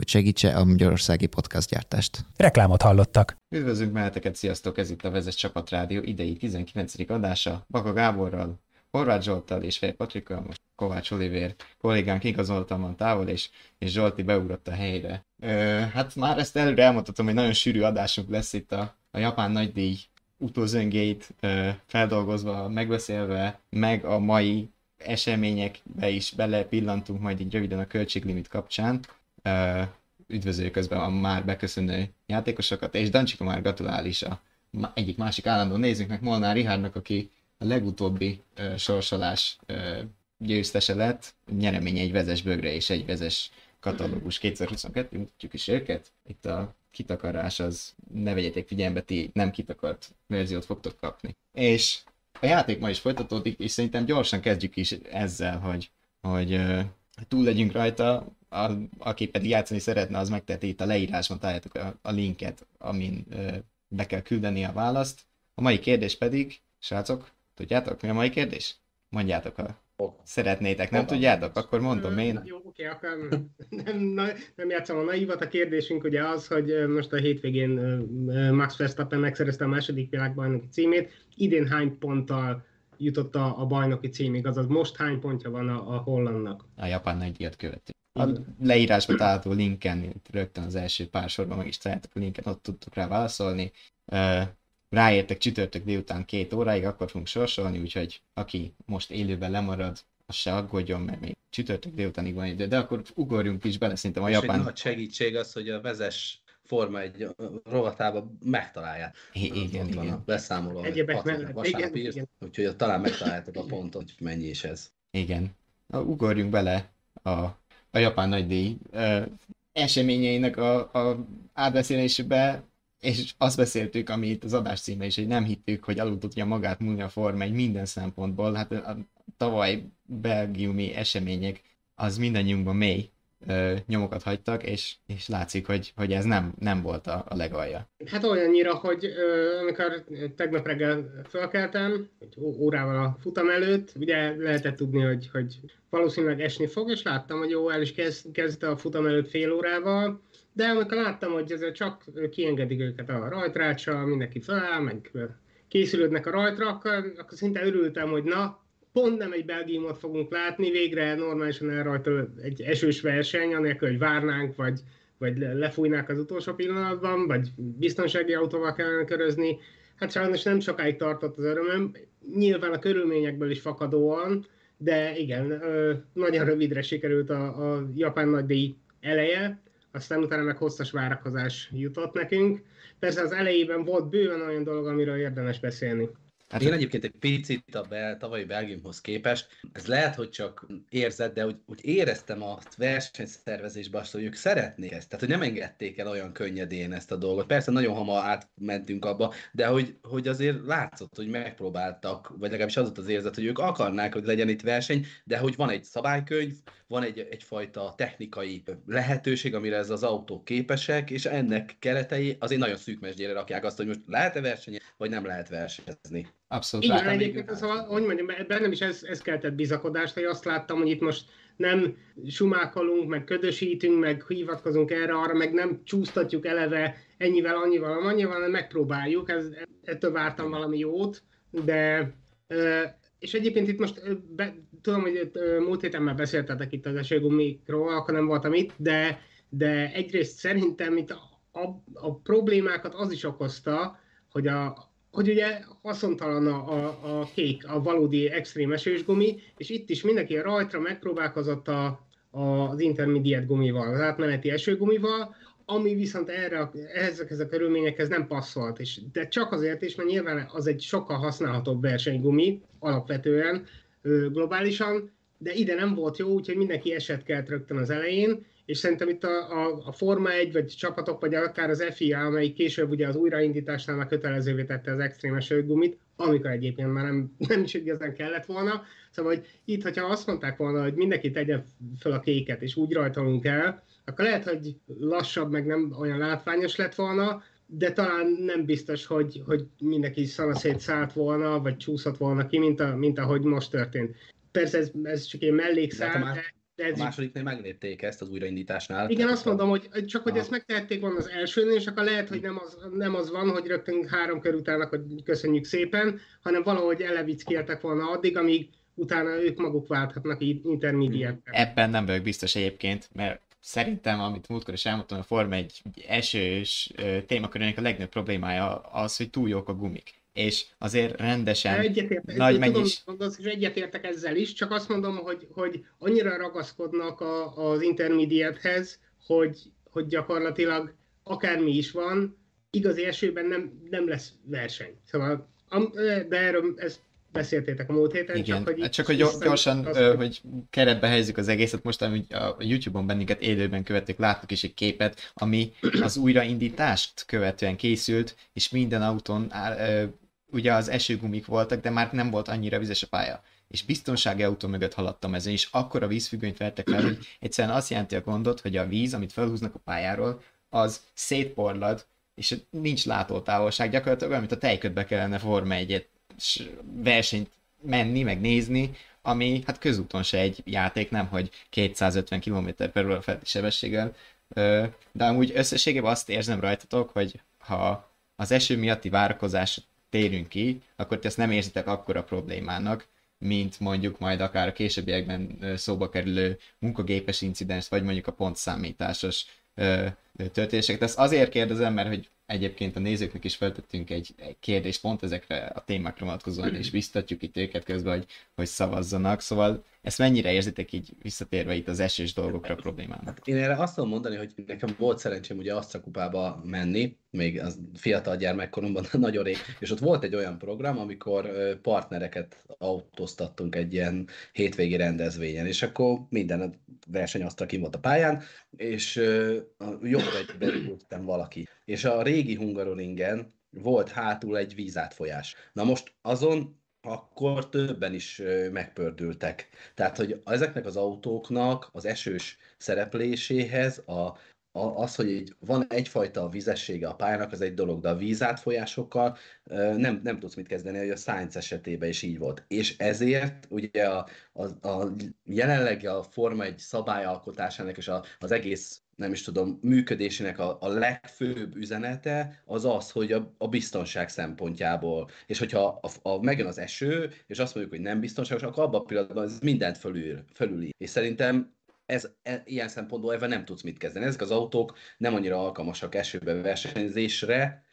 hogy segítse a magyarországi gyártást. Reklámot hallottak. Üdvözlünk meheteket, sziasztok! Ez itt a Vezes Csapat Rádió idei 19. adása. Baka Gáborral, Horváth Zsolttal és Fél Patrikkal, most Kovács Olivér kollégánk igazoltan van távol, és, és Zsolti beugrott a helyre. Ö, hát már ezt előre elmondhatom, hogy nagyon sűrű adásunk lesz itt a, a japán nagydíj utózöngét feldolgozva, megbeszélve, meg a mai eseményekbe is bele pillantunk majd így röviden a költséglimit kapcsán üdvözöljük közben már beköszönő játékosokat, és Dancsika már gratulál is a egyik másik állandó nézőknek, Molnár Rihárnak, aki a legutóbbi uh, sorsolás uh, győztese lett, nyeremény egy vezes bögre és egy vezes katalógus 2022, mutatjuk is őket. Itt a kitakarás az, ne vegyetek figyelembe, ti nem kitakart verziót fogtok kapni. És a játék ma is folytatódik, és szerintem gyorsan kezdjük is ezzel, hogy, hogy túl legyünk rajta, a, aki pedig játszani szeretne, az megteheti itt a leírásban találjátok a, a linket, amin ö, be kell küldeni a választ. A mai kérdés pedig, srácok, tudjátok mi a mai kérdés? Mondjátok, ha szeretnétek, nem tudjátok? Akkor mondom én. Jó, oké, akkor nem, nem, nem játszom a naivat. A kérdésünk ugye az, hogy most a hétvégén Max Verstappen megszerezte a második világbajnoki címét. Idén hány ponttal jutott a, a bajnoki címig, azaz most hány pontja van a, a hollandnak? A japán nagy díjat követő. A leírásba található linken, rögtön az első pár sorban meg is találtak a linket, ott tudtuk rá válaszolni. Ráértek csütörtök délután két óráig, akkor fogunk sorsolni, úgyhogy aki most élőben lemarad, az se aggódjon, mert még csütörtök délutánig van idő, de akkor ugorjunk is bele, szerintem a És japán... nagy segítség az, hogy a vezes Forma egy rovatába megtalálják. I- igen, Ott van igen. a beszámoló, Egyebek mellett, vasárnap igen, úgyhogy ott talán megtaláljátok a pontot, hogy mennyi is ez. Igen. Na, ugorjunk bele a, a japán nagydíj eseményeinek a, a átbeszélésébe, és azt beszéltük, ami itt az adás címe is, hogy nem hittük, hogy alul tudja magát múlni a Forma egy minden szempontból. Hát a tavaly belgiumi események az mindannyiunkban mély ö, nyomokat hagytak, és, és látszik, hogy, hogy ez nem, nem volt a, a legalja. Hát olyannyira, hogy ö, amikor tegnap reggel felkeltem, egy órával a futam előtt, ugye lehetett tudni, hogy, hogy valószínűleg esni fog, és láttam, hogy jó, el is kezd, kezdte a futam előtt fél órával, de amikor láttam, hogy ez csak kiengedik őket a rajtrácsa, mindenki feláll, meg készülődnek a rajtra, akkor, akkor szinte örültem, hogy na, pont nem egy Belgiumot fogunk látni, végre normálisan elrajtol egy esős verseny, anélkül, hogy várnánk, vagy, vagy le- lefújnák az utolsó pillanatban, vagy biztonsági autóval kellene körözni. Hát sajnos nem sokáig tartott az örömöm, nyilván a körülményekből is fakadóan, de igen, nagyon rövidre sikerült a, a japán nagydíj eleje, aztán utána meg hosszas várakozás jutott nekünk. Persze az elejében volt bőven olyan dolog, amiről érdemes beszélni. Hát Én egyébként egy picit a bel, tavalyi Belgiumhoz képest, ez lehet, hogy csak érzed, de úgy, úgy éreztem a versenyszervezésben azt, hogy ők szeretnék ezt, tehát hogy nem engedték el olyan könnyedén ezt a dolgot. Persze nagyon hamar átmentünk abba, de hogy, hogy azért látszott, hogy megpróbáltak, vagy legalábbis az volt az érzet, hogy ők akarnák, hogy legyen itt verseny, de hogy van egy szabálykönyv, van egy, egyfajta technikai lehetőség, amire ez az autók képesek, és ennek keretei azért nagyon szűk mesdjére rakják azt, hogy most lehet-e verseny, vagy nem lehet versenyezni. abszolút Igen, egyébként szóval, hogy mondjam, bennem is ez, ez keltett bizakodást, hogy azt láttam, hogy itt most nem sumákolunk, meg ködösítünk, meg hivatkozunk erre, arra, meg nem csúsztatjuk eleve ennyivel, annyival, annyival, hanem megpróbáljuk, ez, ettől vártam valami jót, de és egyébként itt most tudom, hogy múlt héten már beszéltetek itt az esőgumikról, akkor nem voltam itt, de, de egyrészt szerintem itt a, a, a problémákat az is okozta, hogy a, hogy ugye haszontalan a, a, a kék, a valódi extrém esős gumi, és itt is mindenki a rajtra megpróbálkozott a, a, az intermediate gumival, az átmeneti esőgumival, ami viszont erre, ezekhez a körülményekhez nem passzolt. És, de csak azért is, mert nyilván az egy sokkal használhatóbb versenygumi alapvetően globálisan, de ide nem volt jó, úgyhogy mindenki eset kelt rögtön az elején, és szerintem itt a, a, a Forma 1, vagy csapatok, vagy akár az FIA, amelyik később ugye az újraindításnál már kötelezővé tette az extrém esőgumit, amikor egyébként már nem, nem is igazán kellett volna. Szóval, hogy itt, hogyha azt mondták volna, hogy mindenki tegye fel a kéket, és úgy rajtolunk el, akkor lehet, hogy lassabb, meg nem olyan látványos lett volna, de talán nem biztos, hogy, hogy mindenki szanaszét szállt volna, vagy csúszott volna ki, mint, a, mint ahogy most történt. Persze ez, ez csak egy mellékszál, de, hát de ez a másodiknél meglépték ezt az újraindításnál. Igen, azt mondom, hogy csak hogy ezt megtehették volna az elsőnél, és akkor lehet, hogy nem az, nem az van, hogy rögtön három kör után, hogy köszönjük szépen, hanem valahogy elevickéltek volna addig, amíg utána ők maguk válthatnak intermediate Ebben nem vagyok biztos egyébként, mert szerintem, amit múltkor is elmondtam, a Forma egy esős témakörének a legnagyobb problémája az, hogy túl jók a gumik és azért rendesen egyetértek, nagy tudom, mennyis... Mondasz, és egyetértek ezzel is, csak azt mondom, hogy, hogy annyira ragaszkodnak a, az intermediate-hez, hogy, hogy gyakorlatilag akármi is van, igazi esőben nem, nem lesz verseny. Szóval, de erről ez beszéltétek a múlt héten. Igen, csak hogy, csak hogy gyorsan, azt, hogy keretbe helyezzük az egészet, most amit a YouTube-on bennünket élőben követték, láttuk is egy képet, ami az újraindítást követően készült, és minden autón ugye az esőgumik voltak, de már nem volt annyira vizes a pálya. És biztonsági autó mögött haladtam ezen, és akkor a vízfüggönyt vettek fel, hogy egyszerűen azt jelenti a gondot, hogy a víz, amit felhúznak a pályáról, az szétporlad, és nincs látótávolság, gyakorlatilag olyan, mint a tejködbe kellene Forma egyet versenyt menni, meg nézni, ami hát közúton se egy játék, nem hogy 250 km per óra felti sebességgel, de amúgy összességében azt érzem rajtatok, hogy ha az eső miatti várakozás térünk ki, akkor ti ezt nem érzitek akkora problémának, mint mondjuk majd akár a későbbiekben szóba kerülő munkagépes incidens, vagy mondjuk a pontszámításos történéseket. Ezt azért kérdezem, mert hogy egyébként a nézőknek is feltettünk egy, egy kérdést pont ezekre a témákra vonatkozóan, és biztatjuk itt őket közben, hogy, hogy szavazzanak. Szóval ezt mennyire érzitek így visszatérve itt az esős dolgokra problémának? Hát én erre azt tudom mondani, hogy nekem volt szerencsém ugye Asztra kupába menni, még az fiatal gyermekkoromban nagyon rég, és ott volt egy olyan program, amikor partnereket autóztattunk egy ilyen hétvégi rendezvényen, és akkor minden verseny Asztra kim volt a pályán, és jobb egy valaki. És a régi Hungaroringen volt hátul egy vízátfolyás. Na most azon akkor többen is megpördültek. Tehát, hogy ezeknek az autóknak az esős szerepléséhez a, a, az, hogy egy, van egyfajta vizessége a pályának, az egy dolog, de a vízátfolyásokkal nem, nem tudsz mit kezdeni, hogy a Science esetében is így volt. És ezért ugye a, a, a jelenleg a Forma egy szabályalkotásának és a, az egész nem is tudom, működésének a, a legfőbb üzenete az az, hogy a, a biztonság szempontjából, és hogyha a, a, megjön az eső, és azt mondjuk, hogy nem biztonságos, akkor abban a pillanatban ez mindent fölül, fölüli. És szerintem ez, e, ilyen szempontból ebben nem tudsz mit kezdeni. Ezek az autók nem annyira alkalmasak esőbe versenyzésre,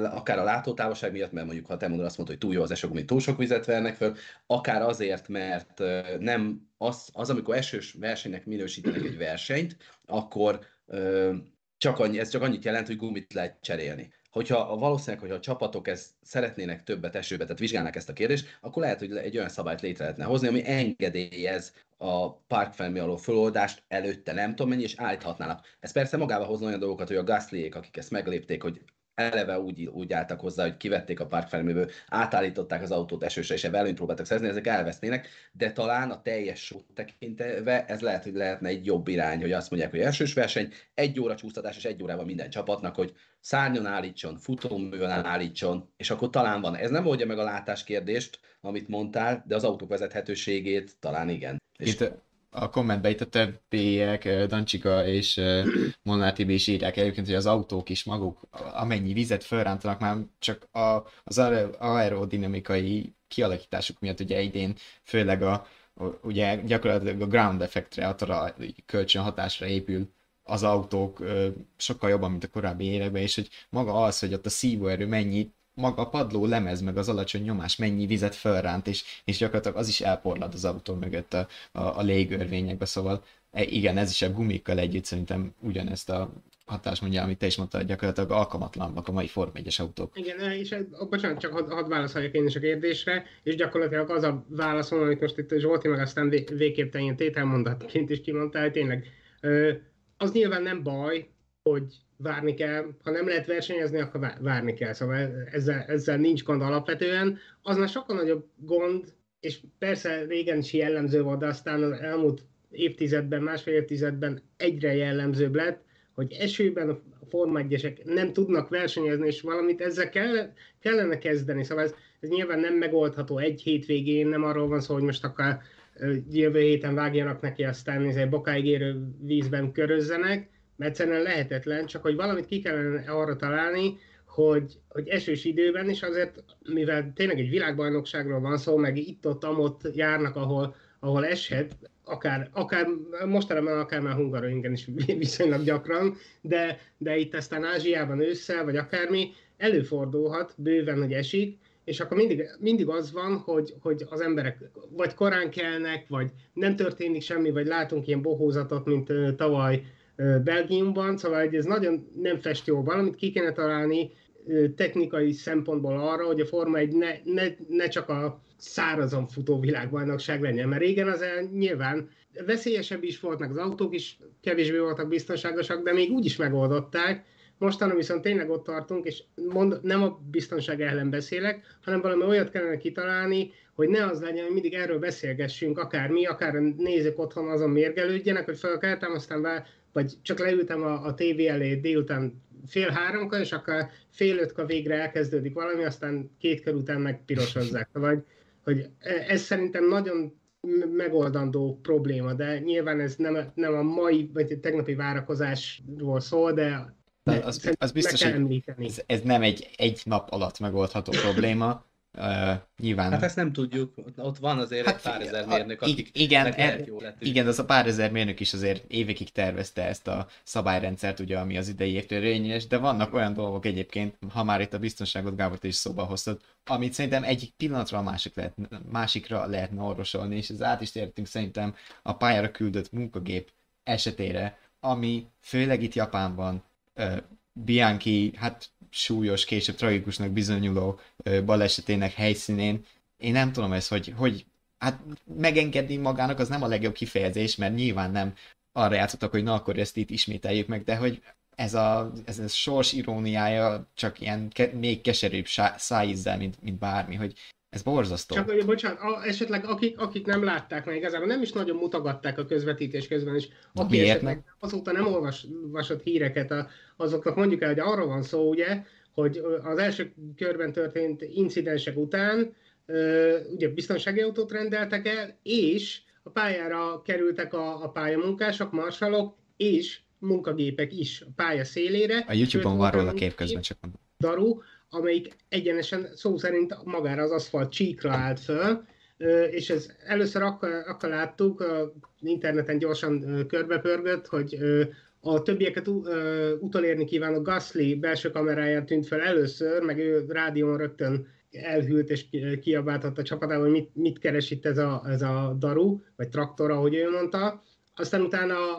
akár a látótávolság miatt, mert mondjuk ha te mondod azt mondod, hogy túl jó az eső, túl sok vizet vernek föl, akár azért, mert nem az, az amikor esős versenynek minősítenek egy versenyt, akkor csak annyi, ez csak annyit jelent, hogy gumit lehet cserélni. Hogyha valószínűleg, hogyha a csapatok ezt szeretnének többet esőbe, tehát vizsgálnak ezt a kérdést, akkor lehet, hogy egy olyan szabályt létre lehetne hozni, ami engedélyez a parkfelmi alól föloldást előtte nem tudom mennyi, és állíthatnának. Ez persze magába hozna olyan dolgokat, hogy a Gaslyék, akik ezt meglépték, hogy eleve úgy, úgy álltak hozzá, hogy kivették a parkfelméből, átállították az autót esősre, és előnyt próbáltak szerzni, ezek elvesznének, de talán a teljes sót tekintve ez lehet, hogy lehetne egy jobb irány, hogy azt mondják, hogy elsős verseny, egy óra csúsztatás, és egy órában minden csapatnak, hogy szárnyon állítson, futóművel állítson, és akkor talán van. Ez nem oldja meg a látás kérdést, amit mondtál, de az autók vezethetőségét talán igen. És... a kommentben itt a többiek, Dancsika és Molnár Tibi is írják egyébként, hogy az autók is maguk, amennyi vizet felrántanak már csak a, az aerodinamikai kialakításuk miatt ugye idén főleg a, ugye gyakorlatilag a ground effektre, a kölcsön hatásra épül az autók sokkal jobban, mint a korábbi években, és hogy maga az, hogy ott a szívóerő mennyi maga a padló lemez, meg az alacsony nyomás mennyi vizet felránt, és, és gyakorlatilag az is elporlad az autó mögött a, a, a légörvényekbe, szóval e, igen, ez is a gumikkal együtt szerintem ugyanezt a hatás mondja, amit te is mondtad, gyakorlatilag alkalmatlannak a mai Form 1 autók. Igen, és eh, bocsánat, csak hadd had válaszoljak én is a kérdésre, és gyakorlatilag az a válaszom, amit most itt Zsolti meg aztán végképp te ilyen tételmondatként is kimondtál, tényleg Az nyilván nem baj, hogy várni kell, ha nem lehet versenyezni, akkor várni kell, szóval ezzel, ezzel nincs gond alapvetően. Az már sokkal nagyobb gond, és persze régen is jellemző volt, de aztán az elmúlt évtizedben, másfél évtizedben egyre jellemzőbb lett, hogy esőben a Forma 1 nem tudnak versenyezni, és valamit ezzel kell, kellene kezdeni. Szóval ez, ez nyilván nem megoldható egy hétvégén, nem arról van szó, hogy most akkor jövő héten vágjanak neki, aztán egy bokáig érő vízben körözzenek, mert egyszerűen lehetetlen, csak hogy valamit ki kellene arra találni, hogy, hogy esős időben is azért, mivel tényleg egy világbajnokságról van szó, meg itt-ott, amott járnak, ahol, ahol eshet, akár, akár mostanában akár már Hungaroringen is viszonylag gyakran, de, de itt aztán Ázsiában ősszel, vagy akármi, előfordulhat bőven, hogy esik, és akkor mindig, mindig az van, hogy, hogy az emberek vagy korán kelnek, vagy nem történik semmi, vagy látunk ilyen bohózatot, mint tavaly Belgiumban, szóval ez nagyon nem fest jól valamit ki kéne találni technikai szempontból arra, hogy a Forma egy ne, ne, ne csak a szárazon futó világbajnokság legyen, mert régen az nyilván veszélyesebb is volt, meg az autók is kevésbé voltak biztonságosak, de még úgy is megoldották, Mostanra viszont tényleg ott tartunk, és mond, nem a biztonság ellen beszélek, hanem valami olyat kellene kitalálni, hogy ne az legyen, hogy mindig erről beszélgessünk, akár mi, akár nézők otthon azon mérgelődjenek, hogy felkeltem, aztán be, vagy csak leültem a, a tévé elé délután fél háromkor, és akkor fél ötkor végre elkezdődik valami, aztán két kör után meg pirosozzák. Vagy, hogy ez szerintem nagyon megoldandó probléma, de nyilván ez nem, nem a mai, vagy a tegnapi várakozásról szól, de az, az biztos, hogy ez, ez nem egy egy nap alatt megoldható probléma. Uh, nyilván. Hát ezt nem tudjuk, ott van azért hát, egy pár ezer mérnök, akik igen, er, igen, az a pár ezer mérnök is azért évekig tervezte ezt a szabályrendszert, ugye, ami az idei évtől érvényes, de vannak olyan dolgok egyébként, ha már itt a biztonságot Gábor is szóba hoztad, amit szerintem egyik pillanatra a másik lehet, másikra lehetne orvosolni, és ez át is tértünk szerintem a pályára küldött munkagép esetére, ami főleg itt Japánban Bianchi, hát súlyos, később tragikusnak bizonyuló balesetének helyszínén. Én nem tudom ezt, hogy, hogy hát megengedni magának az nem a legjobb kifejezés, mert nyilván nem arra játszottak, hogy na akkor ezt itt ismételjük meg, de hogy ez a, ez a sors iróniája csak ilyen ke, még keserűbb szájízzel, mint, mint bármi, hogy ez borzasztó. Csak, hogy bocsánat, a, esetleg akik, akik nem látták meg, igazából nem is nagyon mutogatták a közvetítés közben, és aki Miért esetleg azóta nem olvasott híreket, a, azoknak mondjuk el, hogy arról van szó, ugye, hogy az első körben történt incidensek után ugye biztonsági autót rendeltek el, és a pályára kerültek a, a pályamunkások, marsalok, és munkagépek is a pálya szélére. A YouTube-on van róla kép közben csak mondom. Daru, amelyik egyenesen szó szerint magára az aszfalt csíkra állt föl, és ez először akkor, akkor láttuk, interneten gyorsan körbepörgött, hogy a többieket utolérni kívánó Gasly belső kameráján tűnt fel először, meg ő rádión rögtön elhűlt és kiabáltatta a csapatában, hogy mit, mit keres itt ez a, ez a daru, vagy traktor, ahogy ő mondta. Aztán utána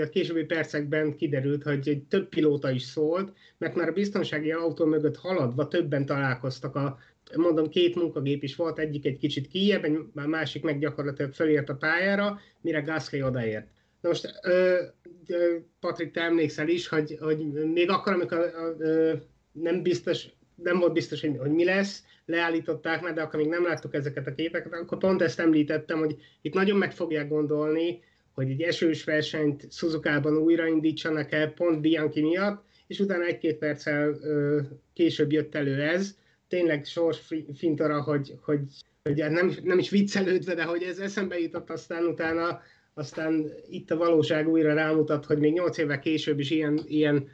a későbbi percekben kiderült, hogy egy több pilóta is szólt, mert már a biztonsági autó mögött haladva többen találkoztak a mondom, két munkagép is volt, egyik egy kicsit kijebb, egy másik meg gyakorlatilag fölért a pályára, mire Gasly odaért. Na most, ö, ö, Patrik, te emlékszel is, hogy, hogy még akkor, amikor ö, nem biztos, nem volt biztos, hogy, hogy mi lesz, leállították meg, de akkor még nem láttuk ezeket a képeket, akkor pont ezt említettem, hogy itt nagyon meg fogják gondolni, hogy egy esős versenyt Suzuka-ban újraindítsanak el pont Bianchi miatt, és utána egy-két perccel ö, később jött elő ez. Tényleg sors fintora, hogy, hogy, hogy nem, nem is viccelődve, de hogy ez eszembe jutott aztán utána, aztán itt a valóság újra rámutat, hogy még nyolc évvel később is ilyen, ilyen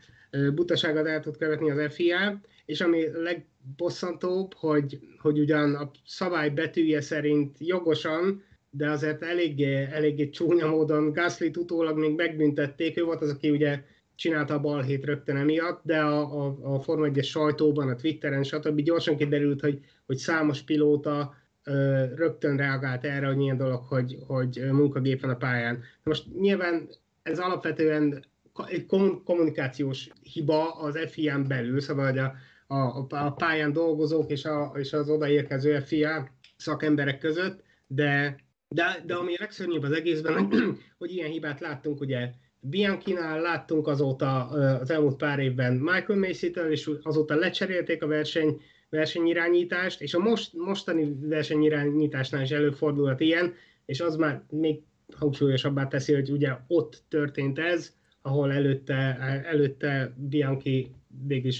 butaságot el tud követni az FIA, és ami legbosszantóbb, hogy, hogy ugyan a szabály betűje szerint jogosan de azért eléggé, eléggé csúnya módon Gasly utólag még megbüntették, ő volt az, aki ugye csinálta a balhét rögtön emiatt, de a, a, a Forma 1 sajtóban, a Twitteren, stb. gyorsan kiderült, hogy, hogy számos pilóta ö, rögtön reagált erre, hogy ilyen dolog, hogy, hogy munkagép van a pályán. Most nyilván ez alapvetően egy kommunikációs hiba az FIA-n belül, szóval hogy a, a, a pályán dolgozók és, a, és az odaérkező FIA szakemberek között, de de, de ami legszörnyűbb az egészben, hogy ilyen hibát láttunk ugye Bianchi-nál láttunk azóta az elmúlt pár évben Michael Macy-től, és azóta lecserélték a verseny, versenyirányítást, és a most, mostani versenyirányításnál is előfordulhat ilyen, és az már még hangsúlyosabbá teszi, hogy ugye ott történt ez, ahol előtte, előtte Bianchi végig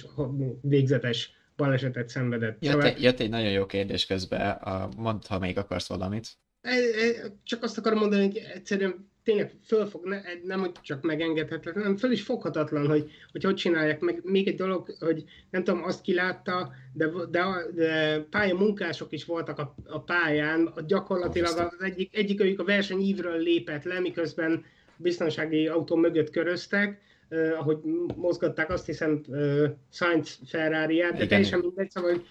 végzetes balesetet szenvedett. Jött, szóval... jött egy nagyon jó kérdés közben, mondd, ha még akarsz valamit. E, e, csak azt akarom mondani, hogy egyszerűen tényleg fölfog, ne, nem hogy csak megengedhetetlen, hanem föl is foghatatlan, hogy, hogy hogy csinálják. Meg még egy dolog, hogy nem tudom, azt kilátta, de, de, de pályamunkások is voltak a, a pályán, gyakorlatilag az egyik, egyik a versenyívről lépett le, miközben biztonsági autó mögött köröztek, uh, ahogy mozgatták, azt hiszem uh, Sainz Ferrari-ját, de teljesen mindegy, szóval hogy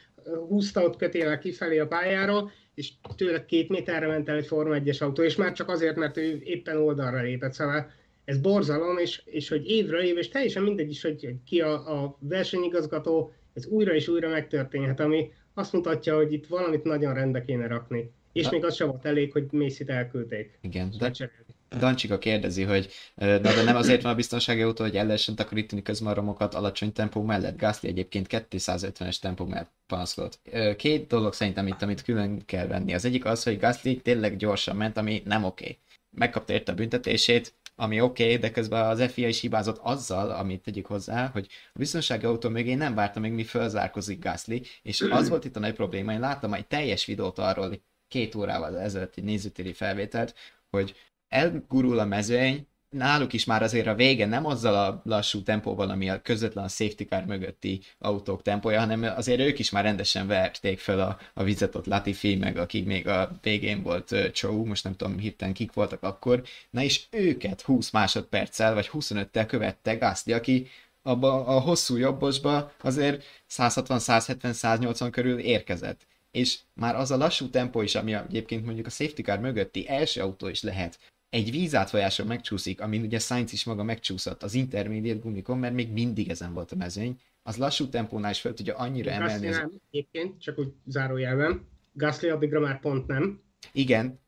húzta ott kötével kifelé a pályáról, és tőle két méterre ment el egy Forma 1-es autó, és már csak azért, mert ő éppen oldalra lépett, szóval ez borzalom, és, és hogy évről év, és teljesen mindegy is, hogy ki a, a versenyigazgató, ez újra és újra megtörténhet, ami azt mutatja, hogy itt valamit nagyon rendbe kéne rakni. És Na. még az sem volt elég, hogy Macy-t elküldték. Igen, de, Dancsika kérdezi, hogy na de nem azért van a biztonsági autó, hogy el lehessen takarítani közben a romokat alacsony tempó mellett. Gasly egyébként 250-es tempó mellett panaszkodott. Két dolog szerintem itt, amit külön kell venni. Az egyik az, hogy Gasly tényleg gyorsan ment, ami nem oké. Okay. Megkapta érte a büntetését, ami oké, okay, de közben az FIA is hibázott azzal, amit tegyük hozzá, hogy a biztonsági autó mögé nem várta még, mi fölzárkozik Gasly, és az volt itt a nagy probléma, én láttam egy teljes videót arról, két órával ezelőtt egy nézőtéri felvételt, hogy elgurul a mezőny, náluk is már azért a vége nem azzal a lassú tempóval, ami a közvetlen a safety car mögötti autók tempója, hanem azért ők is már rendesen verték fel a, a vizet ott Latifi, meg akik még a végén volt uh, Chow, most nem tudom hirtelen kik voltak akkor, na és őket 20 másodperccel vagy 25-tel követte Gasly, aki abba a hosszú jobbosba azért 160, 170, 180 körül érkezett. És már az a lassú tempó is, ami egyébként mondjuk a safety car mögötti első autó is lehet, egy vízátvajáson megcsúszik, amin ugye Sainz is maga megcsúszott az intermediate gumikon, mert még mindig ezen volt a mezőny, az lassú tempónál is fel tudja annyira Gasly emelni. Nem, az... egyébként, csak úgy zárójelben, Gasly addigra már pont nem. Igen,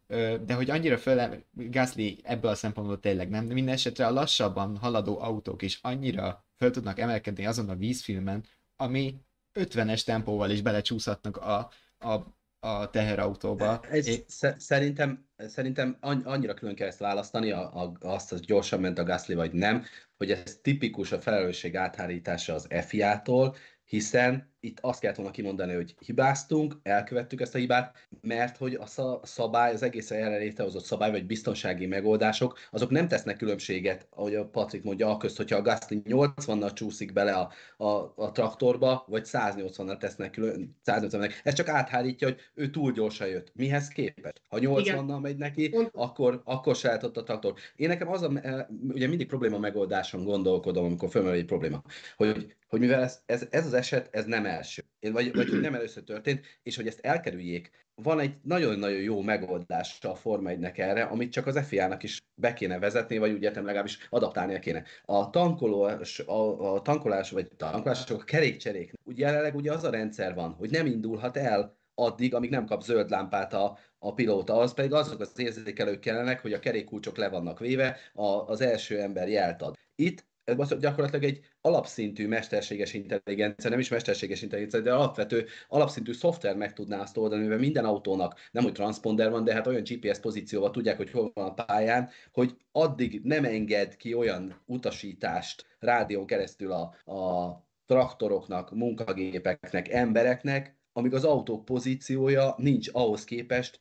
de hogy annyira föl, Gasly ebből a szempontból tényleg nem, de minden esetre a lassabban haladó autók is annyira föl tudnak emelkedni azon a vízfilmen, ami 50-es tempóval is belecsúszhatnak a, a a teherautóba. Ez é... szerintem, szerintem annyira külön kell ezt választani, a, a, azt, hogy gyorsan ment a Gasly vagy nem, hogy ez tipikus a felelősség áthárítása az FIA-tól, hiszen itt azt kellett volna kimondani, hogy hibáztunk, elkövettük ezt a hibát, mert hogy a szabály, az egész erre létrehozott szabály, vagy biztonsági megoldások, azok nem tesznek különbséget, ahogy a Patrik mondja, aközt, hogyha a Gasly 80-nal csúszik bele a, a, a traktorba, vagy 180-nal tesznek külön, 180 Ez csak áthárítja, hogy ő túl gyorsan jött. Mihez képest? Ha 80-nal megy neki, akkor, akkor se a traktor. Én nekem az a, e, ugye mindig probléma megoldáson gondolkodom, amikor fölmerül egy probléma, hogy, hogy mivel ez, ez, ez az eset, ez nem első, vagy, vagy hogy nem először történt, és hogy ezt elkerüljék, van egy nagyon-nagyon jó megoldás a Forma 1 erre, amit csak az FIA-nak is be kéne vezetni, vagy úgy értem legalábbis adaptálnia kéne. A tankolás, a, a tankolás vagy tankolások, a kerékcserék, ugye jelenleg ugye az a rendszer van, hogy nem indulhat el addig, amíg nem kap zöld lámpát a, a pilóta, az pedig azok az érzékelők kellenek, hogy a kerékkulcsok le vannak véve, a, az első ember jelt ad. Itt ez gyakorlatilag egy alapszintű mesterséges intelligencia, nem is mesterséges intelligencia, de alapvető, alapszintű szoftver meg tudná azt oldani, mivel minden autónak nem úgy transponder van, de hát olyan GPS pozícióval tudják, hogy hol van a pályán, hogy addig nem enged ki olyan utasítást rádión keresztül a, a traktoroknak, munkagépeknek, embereknek, amíg az autó pozíciója nincs ahhoz képest,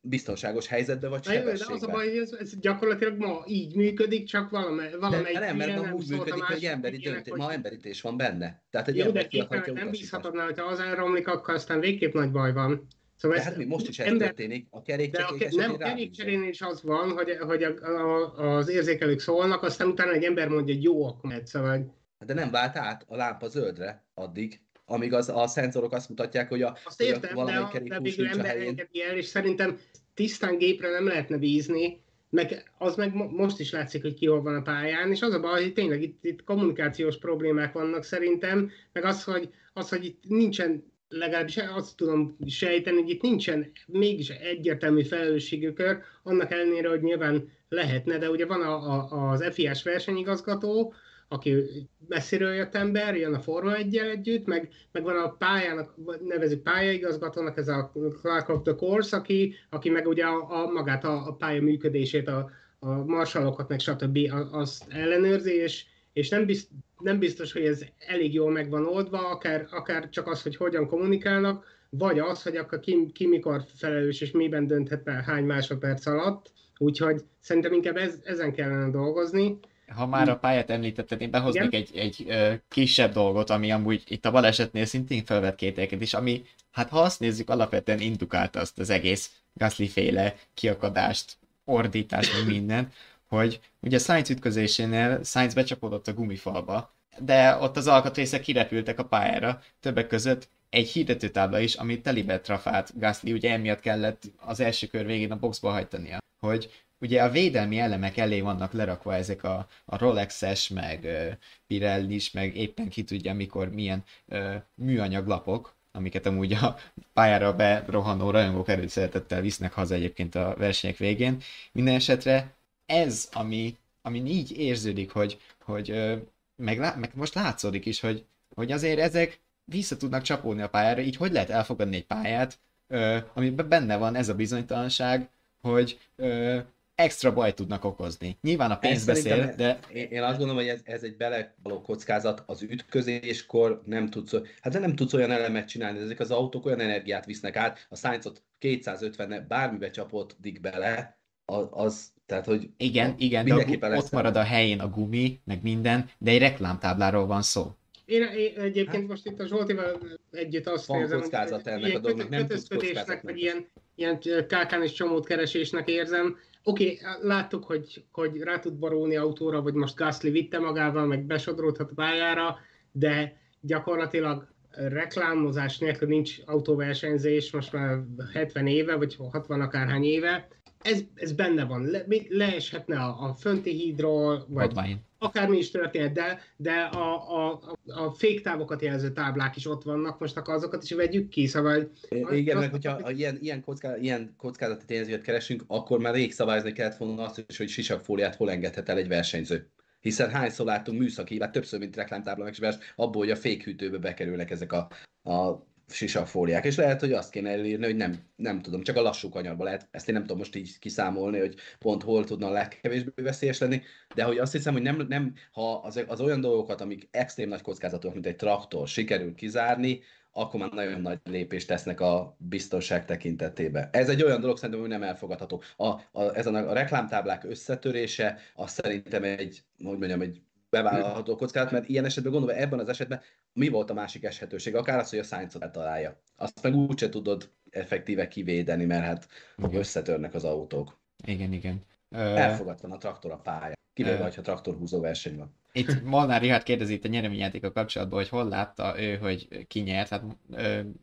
biztonságos helyzetbe vagy sebességbe. De az a baj, hogy ez, ez gyakorlatilag ma így működik, csak valami, valamelyik de nem, mert ma úgy működik, hogy emberi döntés, hogy... ma emberítés van benne. Tehát egy Jó, de képen, nem bízhatod mert ha az elromlik, akkor aztán végképp nagy baj van. Szóval de hát mi most is ez ember... történik, a kerékcserék Nem, kerékcserén is az van, hogy, hogy a, a, az érzékelők szólnak, aztán utána egy ember mondja, hogy jó, akkor megy, szóval... De nem vált át a lámpa zöldre addig, amíg az, a szenzorok azt mutatják, hogy a, azt értem, hogy a de, de végül ember engedi el, és szerintem tisztán gépre nem lehetne bízni, meg az meg most is látszik, hogy ki hol van a pályán, és az a baj, hogy tényleg itt, itt kommunikációs problémák vannak szerintem, meg az, hogy, az, hogy itt nincsen legalábbis azt tudom sejteni, hogy itt nincsen mégis egyértelmű felelősségükör, annak ellenére, hogy nyilván lehetne, de ugye van a, a, az FIS versenyigazgató, aki messziről jött ember, jön a Forma 1 együtt, meg, meg van a pályának, nevezük pályaigazgatónak, ez a Clark of the Course, aki, aki meg ugye a, a magát a, a pálya működését, a, a marsalokat, meg stb. azt ellenőrzi, és, és nem, bizt, nem biztos, hogy ez elég jól meg van oldva, akár, akár csak az, hogy hogyan kommunikálnak, vagy az, hogy akkor ki, ki mikor felelős, és miben dönthet el hány másodperc alatt. Úgyhogy szerintem inkább ez, ezen kellene dolgozni. Ha már a pályát említetted, én behoznék egy, egy ö, kisebb dolgot, ami amúgy itt a balesetnél szintén felvett kételyeket is, ami, hát ha azt nézzük, alapvetően indukálta azt az egész Gasly féle kiakadást, ordítást, meg mindent, hogy ugye Sainz ütközésénél Sainz becsapódott a gumifalba, de ott az alkatrészek kirepültek a pályára, többek között egy hirdetőtábla is, ami telibe trafált Gasly, ugye emiatt kellett az első kör végén a boxba hajtania, hogy ugye a védelmi elemek elé vannak lerakva ezek a, a Rolexes, meg uh, Pirellis, meg éppen ki tudja mikor milyen uh, műanyag lapok, amiket amúgy a pályára berohanó rajongók előszeretettel visznek haza egyébként a versenyek végén. Minden esetre ez, ami, ami így érződik, hogy, hogy meg, meg most látszódik is, hogy, hogy azért ezek vissza tudnak csapódni a pályára, így hogy lehet elfogadni egy pályát, amiben benne van ez a bizonytalanság, hogy extra baj tudnak okozni. Nyilván a pénz beszél, de... Én azt gondolom, hogy ez, ez egy belevaló kockázat az ütközéskor nem tudsz, hát de nem tudsz olyan elemet csinálni, ezek az autók olyan energiát visznek át, a Sainzot 250 bármibe csapódik bele, az, az tehát, hogy igen, igen, de gu- ott marad a helyén a gumi, meg minden, de egy reklámtábláról van szó. Én, én egyébként hát, most itt a Zsoltival együtt azt van érzem, kockázat hogy ennek a dolognak, nem tudsz vagy ilyen, ilyen kákán és csomót keresésnek érzem. Oké, okay, láttuk, hogy, hogy rá tud borulni autóra, vagy most Gasly vitte magával, meg besodródhat a pályára, de gyakorlatilag reklámozás nélkül nincs autóversenyzés most már 70 éve, vagy 60 akárhány éve, ez, ez benne van. Le, leeshetne a, a fönti hídról, vagy Advány. akármi is történhet, de, de a, a, a féktávokat jelző táblák is ott vannak, most akkor azokat is vegyük ki, szóval... Igen, meg hogyha a, ilyen, ilyen, kocká, ilyen kockázati tényezőt keresünk, akkor már rég szabályozni kellett volna azt is, hogy sisakfóliát hol engedhet el egy versenyző hiszen hányszor láttunk műszaki, hát többször, mint reklámtábla meg abból, hogy a fékhűtőbe bekerülnek ezek a, a sisakfóliák, és lehet, hogy azt kéne elírni, hogy nem, nem tudom, csak a lassú kanyarba lehet, ezt én nem tudom most így kiszámolni, hogy pont hol tudna a legkevésbé veszélyes lenni, de hogy azt hiszem, hogy nem, nem ha az, az olyan dolgokat, amik extrém nagy kockázatok, mint egy traktor, sikerül kizárni, akkor már nagyon nagy lépést tesznek a biztonság tekintetében. Ez egy olyan dolog szerintem, hogy nem elfogadható. A, a, ez a, a reklámtáblák összetörése, az szerintem egy, hogy mondjam, egy bevállalható kockázat, mert ilyen esetben gondolom, ebben az esetben mi volt a másik eshetőség? Akár az, hogy a science eltalálja. Azt meg úgyse tudod effektíve kivédeni, mert hát összetörnek az autók. Igen, igen. Elfogadtan a traktor a pálya. Kivéve, hogyha traktorhúzó verseny van. Itt Molnár Rihárd kérdezi itt a nyereményjátéka kapcsolatban, hogy hol látta ő, hogy ki nyert. Hát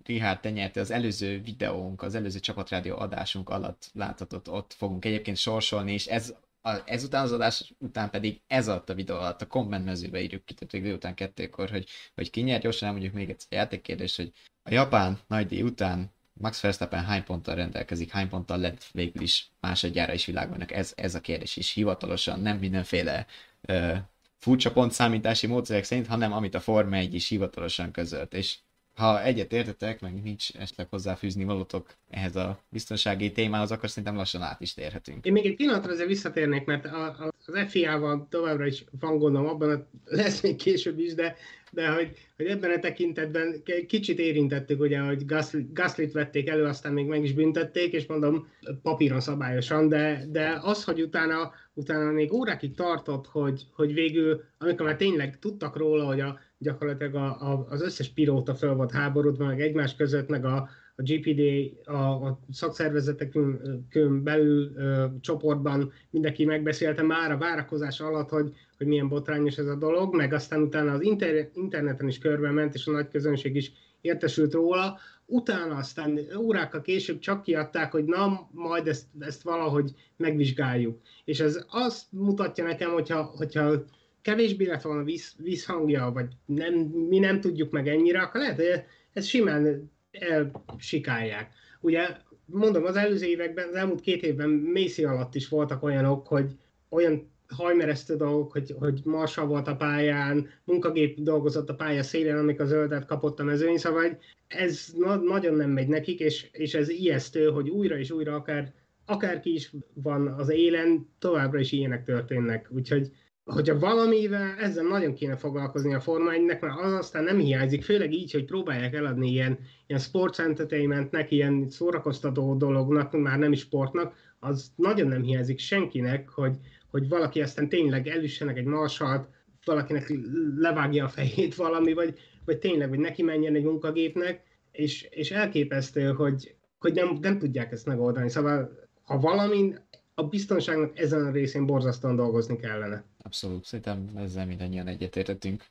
Rihárd, te nyerte az előző videónk, az előző csapatrádió adásunk alatt láthatott, ott fogunk egyébként sorsolni, és ez a, ezután az adás után pedig ez alatt a videó alatt a komment mezőbe írjuk ki, tehát délután kettőkor, hogy, hogy ki nyert, gyorsan mondjuk még egy játékkérdés, hogy a japán nagy díj után Max Verstappen hány ponttal rendelkezik, hány ponttal lett végül is másodjára is világban, ez, ez a kérdés is hivatalosan, nem mindenféle uh, furcsa pontszámítási módszerek szerint, hanem amit a Forma 1 is hivatalosan közölt, és ha egyet értetek, meg nincs esetleg hozzáfűzni valótok ehhez a biztonsági témához, akkor szerintem lassan át is térhetünk. Én még egy pillanatra azért visszatérnék, mert az FIA-val továbbra is van gondom abban, lesz még később is, de, de hogy, hogy ebben a tekintetben kicsit érintettük, ugye, hogy Gaslit vették elő, aztán még meg is büntették, és mondom papíron szabályosan, de, de az, hogy utána, utána még órákig tartott, hogy, hogy végül, amikor már tényleg tudtak róla, hogy a gyakorlatilag a, a, az összes pilóta fel volt háborodva, meg egymás között, meg a, a GPD, a, a szakszervezetekön belül ö, csoportban mindenki megbeszélte már a várakozás alatt, hogy, hogy milyen botrányos ez a dolog, meg aztán utána az inter, interneten is körbe ment, és a nagy közönség is értesült róla. Utána aztán órákkal később csak kiadták, hogy na, majd ezt, ezt valahogy megvizsgáljuk. És ez azt mutatja nekem, hogyha, hogyha kevésbé lett volna víz, vízhangja, vagy nem, mi nem tudjuk meg ennyire, akkor lehet, hogy ez simán elsikálják. Ugye mondom, az előző években, az elmúlt két évben Macy alatt is voltak olyanok, hogy olyan hajmeresztő dolgok, hogy, hogy Marsa volt a pályán, munkagép dolgozott a pálya szélén, amikor zöldet kapott a mezőny, szóval ez na- nagyon nem megy nekik, és, és ez ijesztő, hogy újra és újra akár akárki is van az élen, továbbra is ilyenek történnek. Úgyhogy hogyha valamivel ezzel nagyon kéne foglalkozni a Forma 1 mert az aztán nem hiányzik, főleg így, hogy próbálják eladni ilyen, ilyen sports entertainmentnek, ilyen szórakoztató dolognak, már nem is sportnak, az nagyon nem hiányzik senkinek, hogy, hogy valaki aztán tényleg elüssenek egy marsalt, valakinek levágja a fejét valami, vagy, vagy tényleg, hogy neki menjen egy munkagépnek, és, és elképesztő, hogy, hogy nem, nem tudják ezt megoldani. Szóval ha valamin a biztonságnak ezen a részén borzasztóan dolgozni kellene. Abszolút, szerintem ezzel mindannyian egyetértettünk.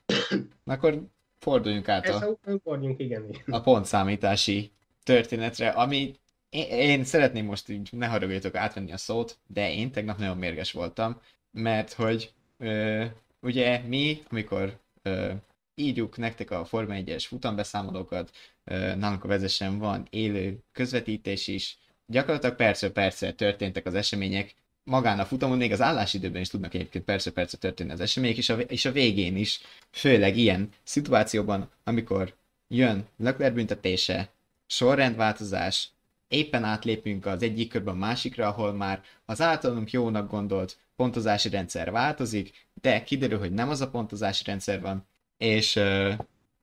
Na akkor forduljunk át a forduljunk, igen. a pontszámítási történetre, ami én, én szeretném most így, ne haragudjatok átvenni a szót, de én tegnap nagyon mérges voltam, mert hogy ö, ugye mi, amikor ö, írjuk nektek a Forma 1-es futambeszámolókat, ö, nálunk a vezesen van élő közvetítés is, gyakorlatilag percről percre történtek az események, magán a futamon, még az állásidőben is tudnak egyébként persze persze történni az események, és a, és a végén is, főleg ilyen szituációban, amikor jön Leclerc büntetése, sorrendváltozás, éppen átlépünk az egyik körben a másikra, ahol már az általunk jónak gondolt pontozási rendszer változik, de kiderül, hogy nem az a pontozási rendszer van, és uh,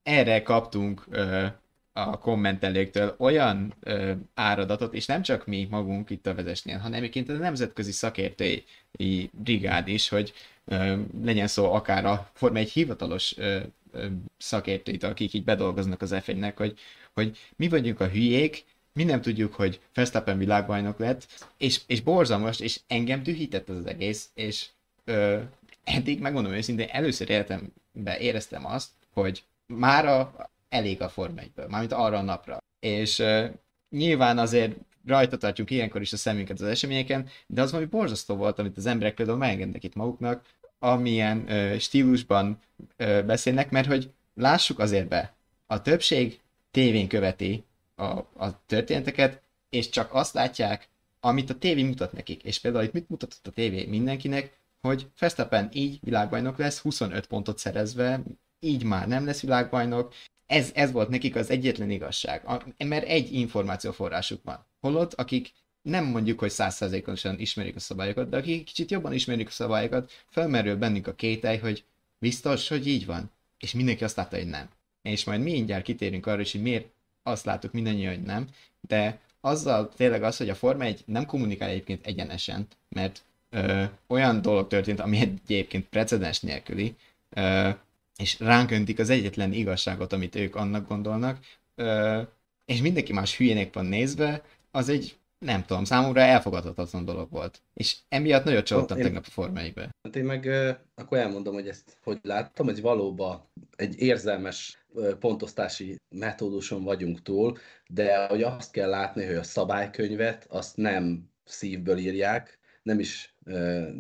erre kaptunk uh, a kommentelőktől olyan ö, áradatot, és nem csak mi magunk itt a vezesnél, hanem egyébként a nemzetközi szakértői brigád is, hogy ö, legyen szó akár a Forma egy hivatalos ö, szakértőit, akik így bedolgoznak az f hogy, hogy mi vagyunk a hülyék, mi nem tudjuk, hogy Verstappen világbajnok lett, és, és borzalmas, és engem dühített az, egész, és ö, eddig megmondom őszintén, először életemben éreztem azt, hogy már a, elég a Forma 1-ből, mármint arra a napra. És uh, nyilván azért rajta tartjuk ilyenkor is a szemünket az eseményeken, de az valami borzasztó volt, amit az emberek például megengednek itt maguknak, amilyen uh, stílusban uh, beszélnek, mert hogy lássuk azért be, a többség tévén követi a, a történeteket, és csak azt látják, amit a tévé mutat nekik. És például itt mit mutatott a tévé mindenkinek, hogy Verstappen így világbajnok lesz, 25 pontot szerezve, így már nem lesz világbajnok, ez, ez volt nekik az egyetlen igazság, mert egy információforrásuk van. Holott, akik nem mondjuk, hogy százszerzékosan ismerik a szabályokat, de akik kicsit jobban ismerik a szabályokat, felmerül bennük a kételj, hogy biztos, hogy így van. És mindenki azt látta, hogy nem. És majd mi mindjárt kitérünk arra is, hogy miért azt látok mindannyian, hogy nem, de azzal tényleg az, hogy a Forma 1 nem kommunikál egyébként egyenesen, mert ö, olyan dolog történt, ami egyébként precedens nélküli, ö, és ránk öntik az egyetlen igazságot, amit ők annak gondolnak, és mindenki más hülyének van nézve, az egy, nem tudom, számomra elfogadhatatlan dolog volt. És emiatt nagyon csalódtam én... tegnap a formáikbe. Hát én meg akkor elmondom, hogy ezt hogy láttam, hogy valóban egy érzelmes pontosztási metóduson vagyunk túl, de hogy azt kell látni, hogy a szabálykönyvet azt nem szívből írják, nem is,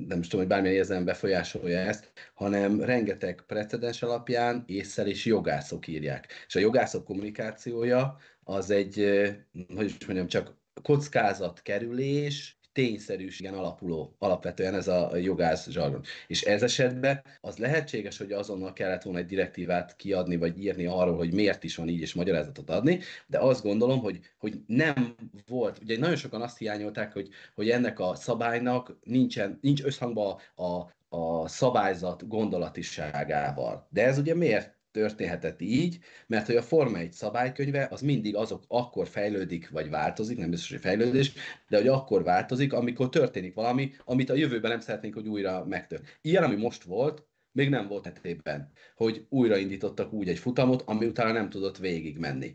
nem is tudom, hogy bármilyen érzelem befolyásolja ezt, hanem rengeteg precedens alapján észszer és jogászok írják. És a jogászok kommunikációja az egy, hogy is mondjam, csak kockázatkerülés, tényszerűségen alapuló, alapvetően ez a jogász zsargon. És ez esetben az lehetséges, hogy azonnal kellett volna egy direktívát kiadni, vagy írni arról, hogy miért is van így, és magyarázatot adni, de azt gondolom, hogy, hogy nem volt, ugye nagyon sokan azt hiányolták, hogy, hogy ennek a szabálynak nincsen, nincs összhangban a, a szabályzat gondolatiságával. De ez ugye miért történhetett így, mert hogy a Forma 1 szabálykönyve az mindig azok akkor fejlődik, vagy változik, nem biztos, hogy fejlődés, de hogy akkor változik, amikor történik valami, amit a jövőben nem szeretnénk, hogy újra megtört. Ilyen, ami most volt, még nem volt hetében, hogy újraindítottak úgy egy futamot, ami utána nem tudott végig menni,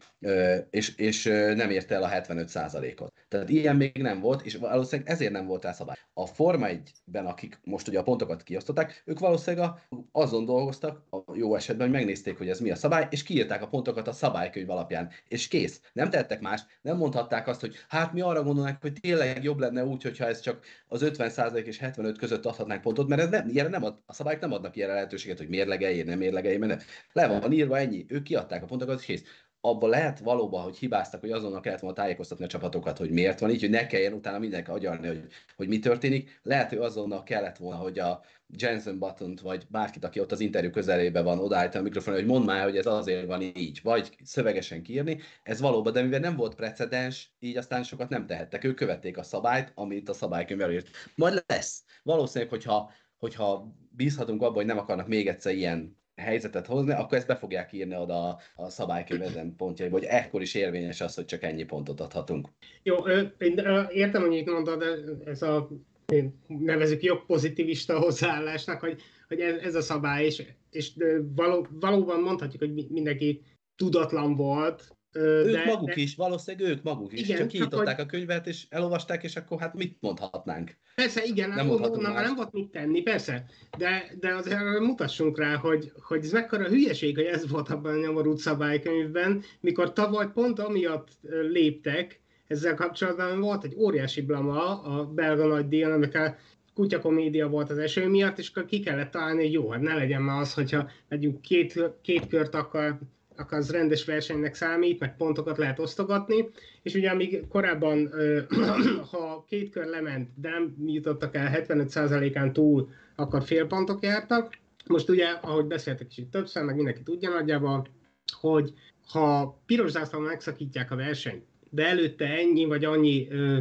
és, és nem érte el a 75%-ot. Tehát ilyen még nem volt, és valószínűleg ezért nem volt szabály. A Forma 1-ben, akik most ugye a pontokat kiosztották, ők valószínűleg azon dolgoztak, a jó esetben, hogy megnézték, hogy ez mi a szabály, és kiírták a pontokat a szabálykönyv alapján, és kész. Nem tettek más, nem mondhatták azt, hogy hát mi arra gondolnánk, hogy tényleg jobb lenne úgy, hogyha ez csak az 50% és 75 között adhatnánk pontot, mert ez nem, ilyen nem ad, a szabályok nem adnak ilyen lehetőséget, hogy mérlegeljen, nem mérlegeljen, mert le van írva ennyi. Ők kiadták a pontokat, és kész. abban lehet valóban, hogy hibáztak, hogy azonnal kellett volna tájékoztatni a csapatokat, hogy miért van így, hogy ne kelljen utána mindenki agyalni, hogy, hogy mi történik. Lehet, hogy azonnal kellett volna, hogy a Jensen button vagy bárkit, aki ott az interjú közelében van, odaállítani a mikrofon, hogy mondd már, hogy ez azért van így, vagy szövegesen kiírni. Ez valóban, de mivel nem volt precedens, így aztán sokat nem tehettek. Ők követték a szabályt, amit a szabálykönyv előírt. Majd lesz. Valószínűleg, hogyha, hogyha bízhatunk abban, hogy nem akarnak még egyszer ilyen helyzetet hozni, akkor ezt be fogják írni oda a, a szabálykönyv ezen pontjaiba, hogy ekkor is érvényes az, hogy csak ennyi pontot adhatunk. Jó, én értem, hogy itt mondod, de ez a nevezük jobb pozitivista hozzáállásnak, hogy, hogy ez, ez a szabály, és, és való, valóban mondhatjuk, hogy mindenki tudatlan volt, ők de, maguk de... is, valószínűleg ők maguk is, igen, csak kinyitották hogy... a könyvet, és elolvasták, és akkor hát mit mondhatnánk? Persze, igen, nem, onnan már nem volt mit tenni, persze, de, de azért mutassunk rá, hogy, hogy ez mekkora hülyeség, hogy ez volt abban a nyomorult szabálykönyvben, mikor tavaly pont amiatt léptek, ezzel kapcsolatban volt egy óriási blama a belga nagy díjon, amikor kutyakomédia volt az eső miatt, és akkor ki kellett találni, hogy jó, hát ne legyen már az, hogyha megyünk két, két kört akkor az rendes versenynek számít, meg pontokat lehet osztogatni, és ugye amíg korábban, ha két kör lement, de nem jutottak el 75%-án túl, akkor fél pontok jártak. Most ugye, ahogy beszéltek is itt többször, meg mindenki tudja nagyjából, hogy ha piros zászlón megszakítják a versenyt, de előtte ennyi vagy annyi ö,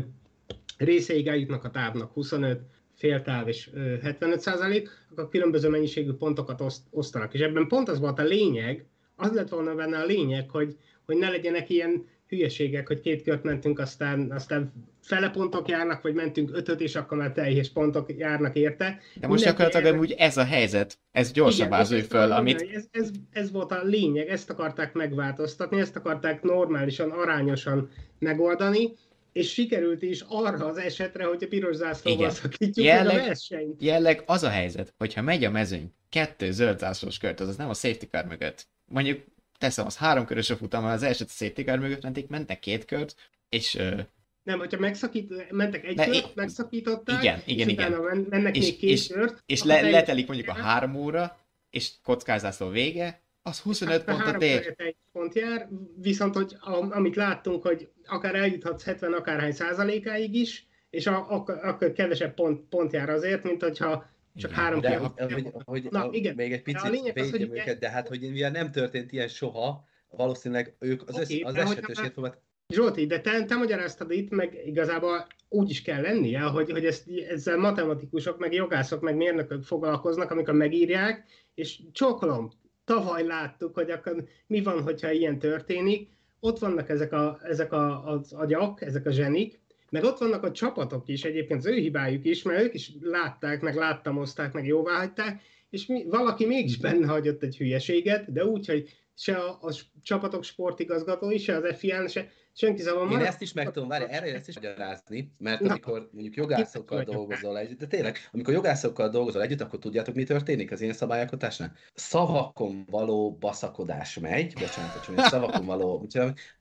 részeig eljutnak a távnak, 25, féltáv és 75 százalék, akkor különböző mennyiségű pontokat oszt, osztanak. És ebben pont az volt a lényeg, az lett volna benne a lényeg, hogy, hogy ne legyenek ilyen hülyeségek, hogy két kört mentünk, aztán, aztán fele pontok járnak, vagy mentünk ötöt, és akkor már teljes pontok járnak érte. De most gyakorlatilag erre... úgy ez a helyzet, ez gyorsabb az föl, amit... Ez, ez, ez, volt a lényeg, ezt akarták megváltoztatni, ezt akarták normálisan, arányosan megoldani, és sikerült is arra az esetre, hogy a piros zászlóval szakítjuk jelleg, a versenyt. Jelleg az a helyzet, hogyha megy a mezőny kettő zöld zászlós kört, az nem a safety car mögött, mondjuk teszem, az három körös a futam, az elsőt a safety car mögött menték, mentek két kört, és uh, nem, hogyha megszakít, mentek egy kört, é- megszakították, igen, igen, és igen. utána mennek és, még két és, kört. És le, letelik mondjuk a három óra, és kockázászló vége, az 25 hát, pontot ér. egy pont jár, viszont hogy amit láttunk, hogy akár eljuthatsz 70 akárhány százalékáig is, és akkor, akkor kevesebb pont, pont jár azért, mint hogyha csak igen, három de, hogy, hogy, hogy Na, a, igen. még egy picit védjem őket, de hát, hogy mivel nem történt ilyen soha, valószínűleg ők az, okay, az esetőségét próbált... Zsolti, de te, te magyaráztad itt, meg igazából úgy is kell lennie, hogy, hogy ezt, ezzel matematikusok, meg jogászok, meg mérnökök foglalkoznak, amikor megírják, és csókolom, tavaly láttuk, hogy akkor mi van, hogyha ilyen történik, ott vannak ezek, a, ezek a, az agyak, ezek a zsenik, meg ott vannak a csapatok is, egyébként az ő hibájuk is, mert ők is látták, meg láttamozták, meg jóváhagyták, és mi, valaki mégis benne hagyott egy hülyeséget, de úgy, hogy se a, a csapatok sportigazgatói, se az FIA, se senki szóval Én ezt is meg tudom, várj, erre ezt is magyarázni, mert Na, amikor mondjuk jogászokkal dolgozol együtt, de tényleg, amikor jogászokkal dolgozol együtt, akkor tudjátok, mi történik az ilyen szabályalkotásnál? Szavakon való baszakodás megy, bocsánat, hogy szavakon való,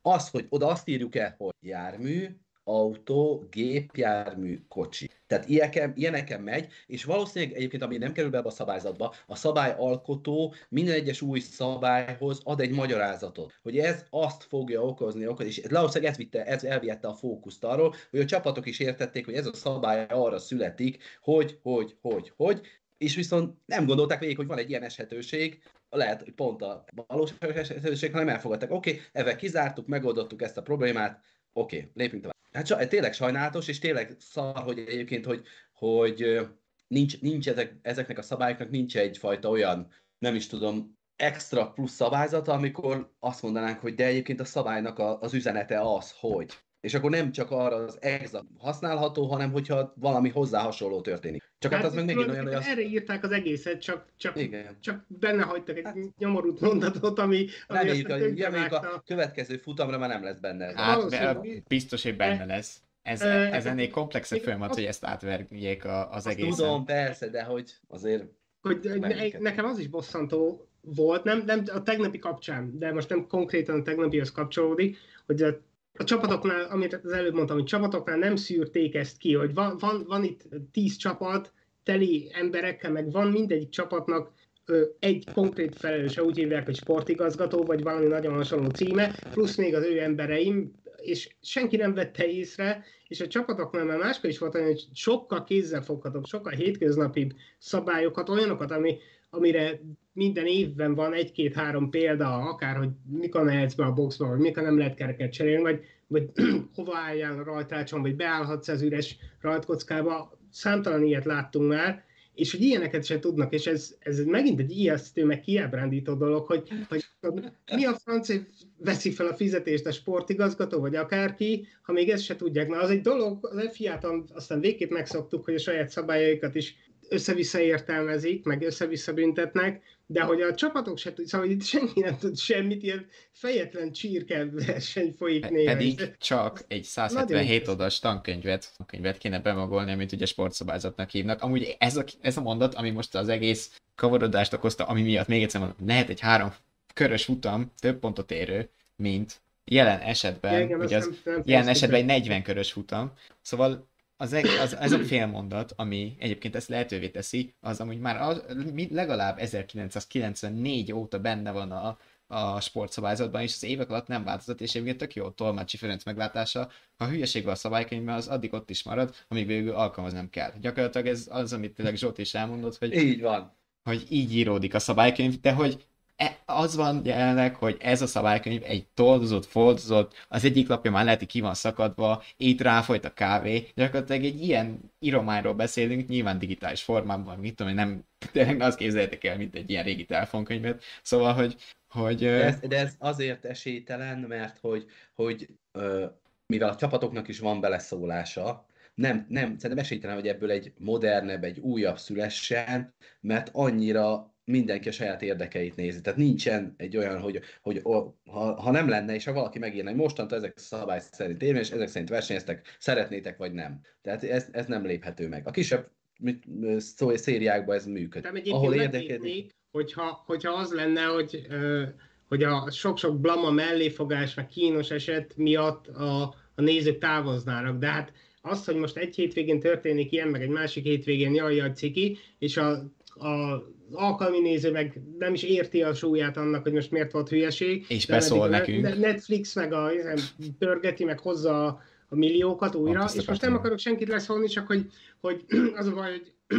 az, hogy oda azt írjuk el, hogy jármű, autó, gépjármű, kocsi. Tehát ilyeneken, ilyeneken megy, és valószínűleg egyébként, ami nem kerül be a szabályzatba, a szabályalkotó minden egyes új szabályhoz ad egy magyarázatot, hogy ez azt fogja okozni, okozni és valószínűleg ez, vitte, ez elviette a fókuszt arról, hogy a csapatok is értették, hogy ez a szabály arra születik, hogy, hogy, hogy, hogy, és viszont nem gondolták végig, hogy van egy ilyen eshetőség, lehet, hogy pont a valós eshetőség, hanem elfogadták, oké, okay, ezzel kizártuk, megoldottuk ezt a problémát, oké, okay, lépjünk tovább. Hát tényleg sajnálatos, és tényleg szar, hogy egyébként, hogy, hogy nincs, nincs ezek, ezeknek a szabályoknak nincs egyfajta olyan, nem is tudom, extra plusz szabályzata, amikor azt mondanánk, hogy de egyébként a szabálynak a, az üzenete az, hogy. És akkor nem csak arra az exakt használható, hanem hogyha valami hozzá hasonló történik. Csak hát, hát az meg megint olyan, hogy az... Erre írták az egészet, csak, csak, Igen. csak benne hagytak egy hát... nyomorult mondatot, ami... ami Reméljük, a, a következő futamra már nem lesz benne. Hát, hát biztos, hogy benne lesz. Ez, ez ennél komplexebb folyamat, hogy ezt átverjék az egészen. Tudom, persze, de hogy azért... Hogy ne, nekem az is bosszantó volt, nem, nem a tegnapi kapcsán, de most nem konkrétan a tegnapihoz kapcsolódik, hogy a a csapatoknál, amit az előbb mondtam, hogy csapatoknál nem szűrték ezt ki, hogy van, van, van itt tíz csapat, teli emberekkel, meg van mindegyik csapatnak egy konkrét felelőse úgy hívják, hogy sportigazgató, vagy valami nagyon hasonló címe, plusz még az ő embereim, és senki nem vette észre, és a csapatoknál már máskor is volt olyan, hogy sokkal kézzelfoghatóbb, sokkal hétköznapibb szabályokat, olyanokat, ami, amire minden évben van egy-két-három példa, akár, hogy mikor mehetsz be a boxba, vagy mikor nem lehet kereket cserélni, vagy, vagy hova álljál a rajtrácson, vagy beállhatsz az üres rajtkockába. Számtalan ilyet láttunk már, és hogy ilyeneket se tudnak, és ez, ez megint egy ijesztő, meg kiábrándító dolog, hogy, hogy mi a francia veszi fel a fizetést a sportigazgató, vagy akárki, ha még ezt se tudják. Na, az egy dolog, az FIA-t aztán végképp megszoktuk, hogy a saját szabályaikat is össze-vissza értelmezik, meg össze-vissza büntetnek, de hogy a csapatok se tudják, szóval itt senki nem tud semmit, ilyen fejetlen csírke verseny folyik néha. Pedig csak egy 177 oldalas tankönyvet, tankönyvet kéne bemagolni, amit ugye sportszabályzatnak hívnak. Amúgy ez a, ez a mondat, ami most az egész kavarodást okozta, ami miatt még egyszer mondom, lehet egy három körös futam, több pontot érő, mint jelen esetben, Igen, ugye az, nem, nem jelen esetben egy 40 körös futam. Szóval az, az, ez a félmondat, ami egyébként ezt lehetővé teszi, az amúgy már az, legalább 1994 óta benne van a, a sportszabályzatban, és az évek alatt nem változott, és egyébként tök jó Tolmácsi Ferenc meglátása, ha hülyeség van a szabálykönyvben, az addig ott is marad, amíg végül alkalmaznom kell. Gyakorlatilag ez az, amit tényleg Zsolt is elmondott, hogy így van. Hogy így íródik a szabálykönyv, de hogy az van jelenleg, hogy ez a szabálykönyv egy toldozott, foldozott, az egyik lapja már lehet, hogy ki van szakadva, itt ráfolyt a kávé, gyakorlatilag egy ilyen írományról beszélünk, nyilván digitális formában, mit tudom, nem, tényleg azt képzeljétek el, mint egy ilyen régi telefonkönyvet, szóval, hogy hogy... De ez, de ez azért esélytelen, mert hogy, hogy mivel a csapatoknak is van beleszólása, nem, nem, szerintem esélytelen, hogy ebből egy modernebb, egy újabb szülessen, mert annyira mindenki a saját érdekeit nézi. Tehát nincsen egy olyan, hogy, hogy ha, ha nem lenne, és ha valaki megírna, hogy mostantól ezek szabály szerint érvényes, ezek szerint versenyeztek, szeretnétek vagy nem. Tehát ez, ez nem léphető meg. A kisebb szó, szériákban ez működik. Ahol érdekedik. Hogyha, hogyha az lenne, hogy, hogy a sok-sok blama melléfogás, meg kínos eset miatt a, a nézők távoznának, de hát az, hogy most egy hétvégén történik ilyen, meg egy másik hétvégén jaj, jaj, ciki, és a, a alkalmi néző meg nem is érti a súlyát annak, hogy most miért volt hülyeség. És beszól nekünk. Netflix meg a, pörgeti, meg hozza a, a milliókat újra, Pont és most nem akarok senkit leszólni, csak hogy, hogy az a baj, hogy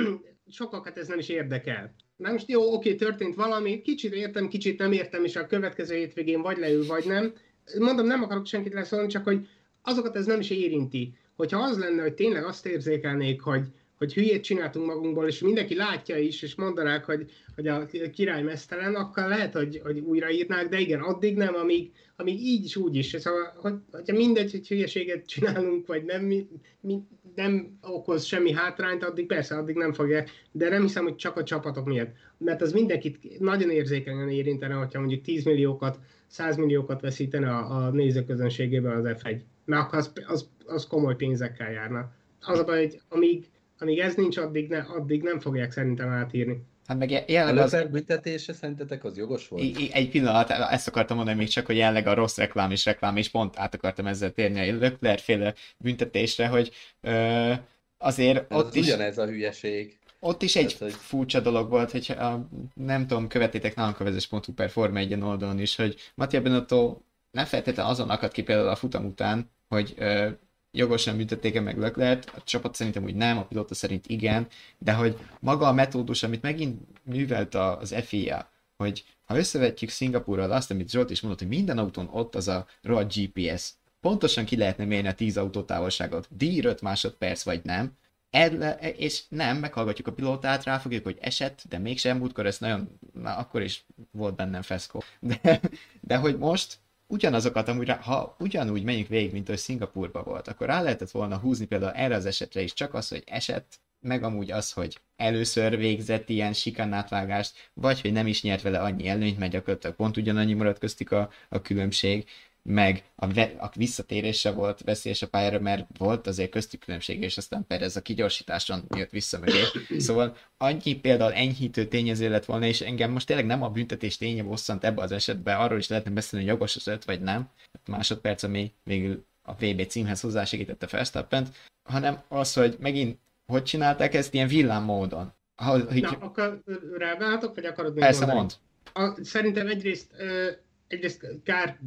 sokakat ez nem is érdekel. Na most jó, oké, történt valami, kicsit értem, kicsit nem értem, és a következő hétvégén vagy leül, vagy nem. Mondom, nem akarok senkit leszólni, csak hogy azokat ez nem is érinti. Hogyha az lenne, hogy tényleg azt érzékelnék, hogy, hogy hülyét csináltunk magunkból, és mindenki látja is, és mondanák, hogy, hogy a király mesztelen, akkor lehet, hogy, hogy újraírnák, de igen, addig nem, amíg, amíg így is, úgy is. Szóval, hogy, hogyha mindegy, hogy hülyeséget csinálunk, vagy nem, mi, mi, nem okoz semmi hátrányt, addig persze, addig nem fogja, de nem hiszem, hogy csak a csapatok miatt. Mert az mindenkit nagyon érzékenyen érintene, hogyha mondjuk 10 milliókat, 100 milliókat veszítene a, a nézőközönségében az F1. Mert akkor az, az, az komoly pénzekkel járna. Az a baj, hogy amíg amíg ez nincs, addig, ne, addig nem fogják szerintem átírni. Hát meg jelenleg az... büntetése szerintetek az jogos volt? I- egy pillanat, ezt akartam mondani még csak, hogy jelenleg a rossz reklám és reklám, és pont át akartam ezzel térni a Leclerc féle büntetésre, hogy ö, azért Ez ott az is... ugyanez a hülyeség. Ott is egy hogy... furcsa dolog volt, hogy a, nem tudom, követétek nálunk a vezes.hu per Forma egyen oldalon is, hogy Mattia Benotto nem feltétlenül azon akadt ki például a futam után, hogy ö, jogosan büntették-e meg Leclerc, a csapat szerintem úgy nem, a pilóta szerint igen, de hogy maga a metódus, amit megint művelt az FIA, hogy ha összevetjük Szingapúrral azt, amit Zsolt is mondott, hogy minden autón ott az a rohadt GPS, pontosan ki lehetne mérni a 10 autó távolságot, díj 5 másodperc vagy nem, Edle, és nem, meghallgatjuk a pilótát, ráfogjuk, hogy esett, de mégsem. Múltkor ez nagyon, na akkor is volt bennem feszkó. De, de hogy most ugyanazokat amúgy, ha ugyanúgy megyünk végig, mint hogy Szingapurban volt, akkor rá lehetett volna húzni például erre az esetre is csak az, hogy esett, meg amúgy az, hogy először végzett ilyen sikannátvágást, vagy hogy nem is nyert vele annyi előnyt, mert gyakorlatilag pont ugyanannyi maradt köztük a, a különbség, meg a, ve- a visszatérése volt veszélyes a pályára, mert volt azért köztük különbség, és aztán Perez a kigyorsításon jött vissza mögé. Szóval annyi például enyhítő tényező lett volna, és engem most tényleg nem a büntetés ténye bosszant ebbe az esetben, arról is lehetne beszélni, hogy jogos az öt, vagy nem. Másodperc, ami végül a VB címhez hozzásegítette Verstappent, hanem az, hogy megint hogy csinálták ezt ilyen villám módon Ha, hogy... Na, akkor reagálhatok, vagy akarod még Persze, mondani? mond. A, szerintem egyrészt, ö, egyrészt kár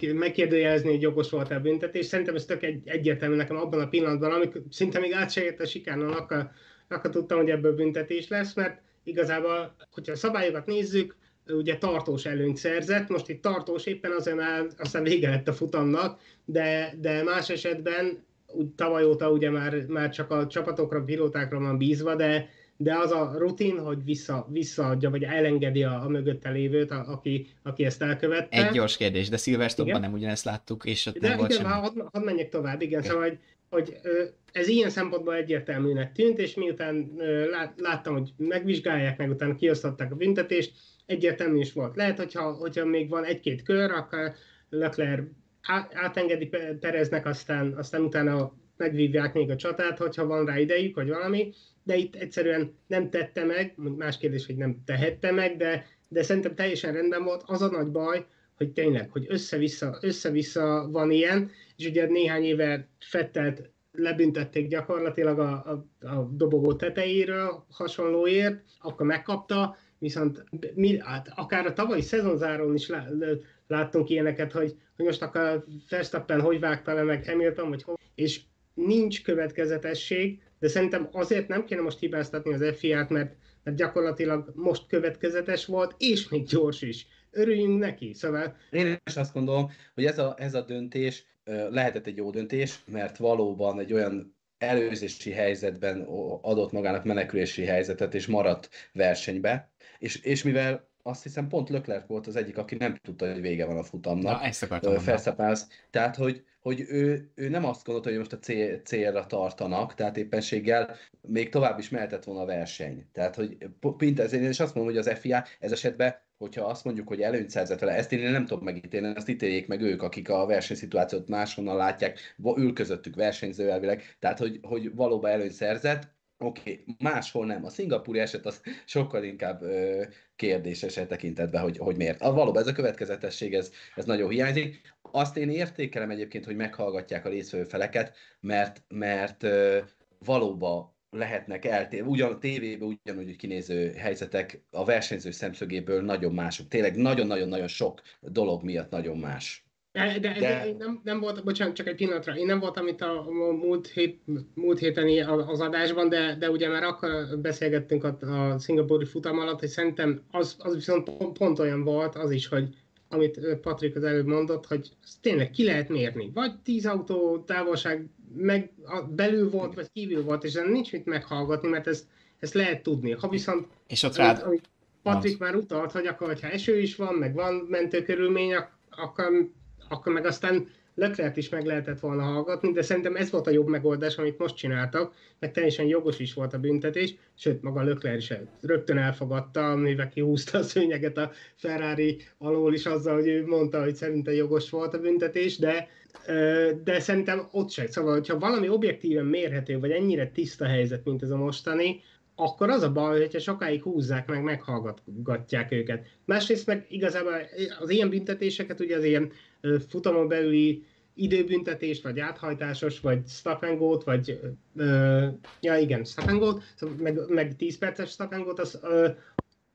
megkérdőjelezni, hogy jogos volt a büntetés. Szerintem ez tök egy, egyértelmű nekem abban a pillanatban, amikor szinte még át se a sikánon, akkor, akkor tudtam, hogy ebből büntetés lesz, mert igazából, hogyha a szabályokat nézzük, ugye tartós előnyt szerzett, most itt tartós éppen azért már aztán vége lett a futamnak, de, de más esetben úgy tavaly óta ugye már, már csak a csapatokra, pilótákra van bízva, de, de az a rutin, hogy vissza, visszaadja, vagy elengedi a, a mögötte lévőt, a, aki, aki ezt elkövette. Egy gyors kérdés, de Silverstone-ban nem ugyanezt láttuk, és ott De nem volt igen, semmi. ha, hadd, hadd menjek tovább, igen, szóval, hogy, hogy ez ilyen szempontból egyértelműnek tűnt, és miután lát, láttam, hogy megvizsgálják, meg utána kiosztották a büntetést, egyértelmű is volt. Lehet, hogyha, hogyha még van egy-két kör, akkor Leclerc átengedi Pe- Pereznek, aztán, aztán utána megvívják még a csatát, hogyha van rá idejük, vagy valami, de itt egyszerűen nem tette meg, más kérdés, hogy nem tehette meg, de, de szerintem teljesen rendben volt. Az a nagy baj, hogy tényleg, hogy össze-vissza, össze-vissza van ilyen, és ugye néhány éve Fettelt lebüntették gyakorlatilag a, a, a dobogó tetejéről hasonlóért, akkor megkapta, viszont mi, hát akár a tavalyi szezonzáron is lá, láttunk ilyeneket, hogy, hogy most akkor Verstappen hogy vágta le meg Hamilton, vagy hogy, és nincs következetesség, de szerintem azért nem kéne most hibáztatni az FIA-t, mert, mert gyakorlatilag most következetes volt, és még gyors is. Örüljünk neki, szóval Én is azt gondolom, hogy ez a, ez a döntés lehetett egy jó döntés, mert valóban egy olyan előzési helyzetben adott magának menekülési helyzetet, és maradt versenybe, és, és mivel azt hiszem pont Leclerc volt az egyik, aki nem tudta, hogy vége van a futamnak. Na, ezt akartam az- Tehát, hogy, hogy ő, ő nem azt gondolta, hogy most a cél, célra tartanak, tehát éppenséggel még tovább is mehetett volna a verseny. Tehát, hogy ezért én is azt mondom, hogy az FIA ez esetben, hogyha azt mondjuk, hogy előnyt szerzett vele, ezt én nem tudom megítélni, ezt ítéljék meg ők, akik a versenyszituációt máshonnan látják, ül közöttük versenyző elvileg, tehát, hogy, hogy valóban előnyt szerzett, Oké, okay. máshol nem. A szingapúri eset az sokkal inkább ö, kérdéses e tekintetben, hogy, hogy miért. A, valóban ez a következetesség, ez, ez nagyon hiányzik. Azt én értékelem egyébként, hogy meghallgatják a részvevő feleket, mert, mert ö, valóban lehetnek eltér, ugyan a tévében ugyanúgy kinéző helyzetek a versenyző szemszögéből nagyon mások. Tényleg nagyon-nagyon-nagyon sok dolog miatt nagyon más. De, de, De- én nem, nem volt, bocsánat, csak egy pillanatra, én nem voltam itt a, a múlt, hét, múlt héteni a- az adásban, de, de ugye már akkor beszélgettünk a, a szingapúri futam alatt, hogy szerintem az, az viszont pont, pont olyan volt az is, hogy amit Patrik az előbb mondott, hogy tényleg ki lehet mérni. Vagy 10 autó távolság meg belül volt, vagy kívül volt, és nincs mit meghallgatni, mert ezt, ezt lehet tudni. Ha viszont És ott rád, amit Patrik már utalt, hogy akkor, hogyha eső is van, meg van mentőkörülmény, ak- akkor, akkor meg aztán Leclerc is meg lehetett volna hallgatni, de szerintem ez volt a jobb megoldás, amit most csináltak, meg teljesen jogos is volt a büntetés, sőt, maga Leclerc is rögtön elfogadta, mivel kihúzta a szőnyeget a Ferrari alól is azzal, hogy ő mondta, hogy szerintem jogos volt a büntetés, de de szerintem ott se. Szóval, hogyha valami objektíven mérhető, vagy ennyire tiszta helyzet, mint ez a mostani, akkor az a baj, hogyha sokáig húzzák meg, meghallgatják őket. Másrészt meg igazából az ilyen büntetéseket, ugye az ilyen futamon belüli időbüntetést, vagy áthajtásos, vagy stop and go vagy ö, ja igen, stop and go meg, meg 10 perces stop and go az, ö,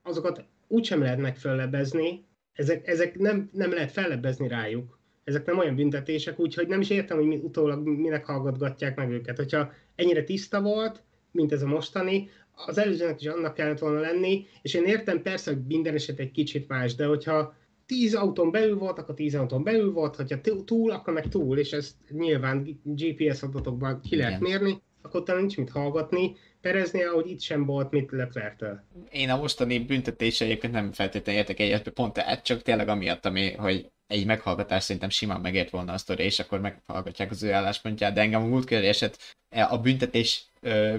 azokat úgysem lehet megföllebezni, ezek, ezek nem, nem lehet fellebbezni rájuk. Ezek nem olyan büntetések, úgyhogy nem is értem, hogy mi, utólag minek hallgatgatják meg őket. Hogyha ennyire tiszta volt, mint ez a mostani, az előzőnek is annak kellett volna lenni, és én értem persze, hogy minden eset egy kicsit más, de hogyha 10 autón belül volt, akkor 10 autón belül volt, hogyha túl, akkor meg túl, és ezt nyilván GPS adatokban ki lehet Igen. mérni, akkor talán nincs mit hallgatni. Pereznél, ahogy itt sem volt mit Leclerc-től. én a mostani büntetése egyébként nem feltétlenül értek egyet, pont tehát csak tényleg amiatt, ami, hogy egy meghallgatás szerintem simán megért volna a sztori, és akkor meghallgatják az ő álláspontját, de engem a múltkori eset e, a büntetés ö,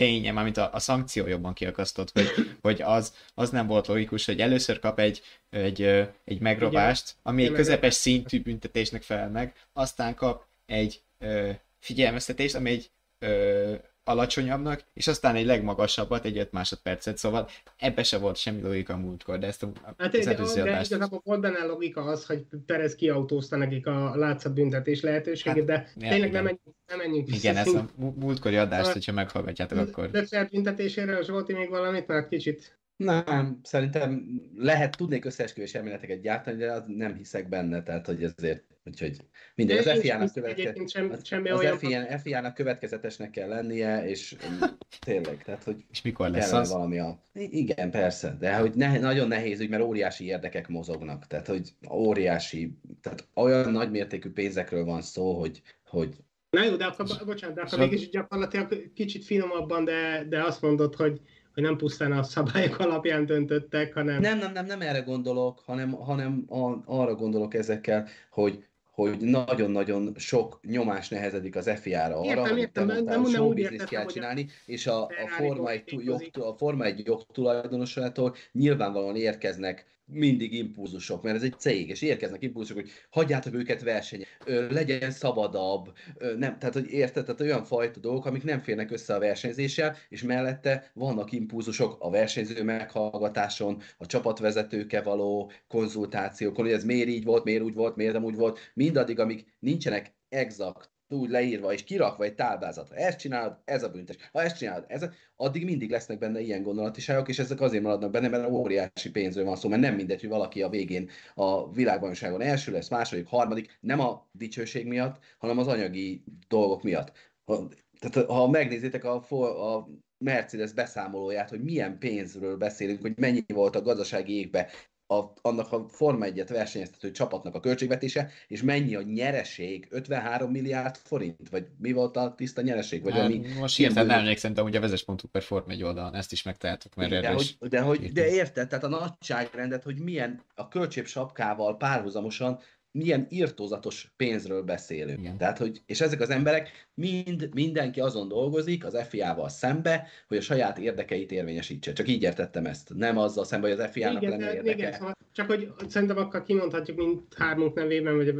ténye, mármint a, a szankció jobban kiakasztott, hogy, hogy az, az nem volt logikus, hogy először kap egy, egy, egy megrobást, ami egy közepes szintű büntetésnek felel meg, aztán kap egy ö, figyelmeztetést, ami egy ö, legalacsonyabbnak, és aztán egy legmagasabbat, egy 5 másodpercet, szóval ebbe se volt semmi logika a múltkor, de ezt a, Hát az de, előző de adást... igazából volt benne logika az, hogy Perez kiautózta nekik a látszat büntetés lehetőségét, de Hát, ja, tényleg igen. nem menjünk, nem menjünk vissza. Igen, ezt a mú- múltkori adást, hogyha meghallgatjátok, De akkor... Leclerc büntetéséről Zsolti még valamit, mert kicsit Nem, szerintem lehet, tudnék összeesküvés elméleteket gyártani, de az nem hiszek benne, tehát hogy ezért, úgyhogy mindegy, az FIA-nak hiszek követke... egyébként sem, az, semmi az. FIA, FIA-nak következetesnek kell lennie, és mm, tényleg, tehát hogy És mikor lesz az? valami a... Igen, persze, de hogy ne, nagyon nehéz ügy, mert óriási érdekek mozognak, tehát hogy óriási, tehát olyan nagymértékű pénzekről van szó, hogy, hogy Na jó, de akkor, bocsánat, de akkor mégis gyakorlatilag kicsit finomabban, de, de azt mondod, hogy, hogy nem pusztán a szabályok alapján döntöttek, hanem... Nem, nem, nem, nem erre gondolok, hanem, hanem a, arra gondolok ezekkel, hogy hogy nagyon-nagyon sok nyomás nehezedik az FIA-ra arra, Értem, hogy értem, te nem- mondtál, nem úgy show business értettem, kell csinálni, és a, a Forma 1 dolgozik. jog, a Forma 1 jogtulajdonosától nyilvánvalóan érkeznek mindig impulzusok, mert ez egy cég, és érkeznek impulzusok, hogy hagyjátok őket versenye, legyen szabadabb, nem, tehát hogy érted, tehát olyan fajta dolgok, amik nem férnek össze a versenyzéssel, és mellette vannak impulzusok a versenyző meghallgatáson, a csapatvezetőkkel való konzultációkon, hogy ez miért így volt, miért úgy volt, miért nem úgy volt, mindaddig, amíg nincsenek exakt úgy leírva és kirakva egy táblázatra. Ezt csinálod, ez a büntes. Ha ezt csinálod, ez a... addig mindig lesznek benne ilyen gondolatiságok, és ezek azért maradnak benne, mert óriási pénzről van szó, mert nem mindegy, hogy valaki a végén a világbajnokságon első lesz, második, harmadik, nem a dicsőség miatt, hanem az anyagi dolgok miatt. Ha, tehát ha megnézitek a, a Mercedes beszámolóját, hogy milyen pénzről beszélünk, hogy mennyi volt a gazdasági égbe a, annak a Forma 1-et versenyeztető csapatnak a költségvetése, és mennyi a nyereség, 53 milliárd forint, vagy mi volt a tiszta nyereség, vagy ami... Hát, most ilyen hirtelen nem emlékszem, de ugye a vezes.hu per Form egy oldalon ezt is megtaláltok, mert de, hogy, de, hogy, de érted, tehát a nagyságrendet, hogy milyen a költségsapkával párhuzamosan milyen irtózatos pénzről beszélünk. Igen. Tehát, hogy, és ezek az emberek mind, mindenki azon dolgozik az FIA-val szembe, hogy a saját érdekeit érvényesítse. Csak így értettem ezt. Nem azzal szembe, hogy az FIA-nak Igen, lenne de, érdeke. igen, szóval csak hogy szerintem akkor kimondhatjuk mind hármunk nevében, vagy a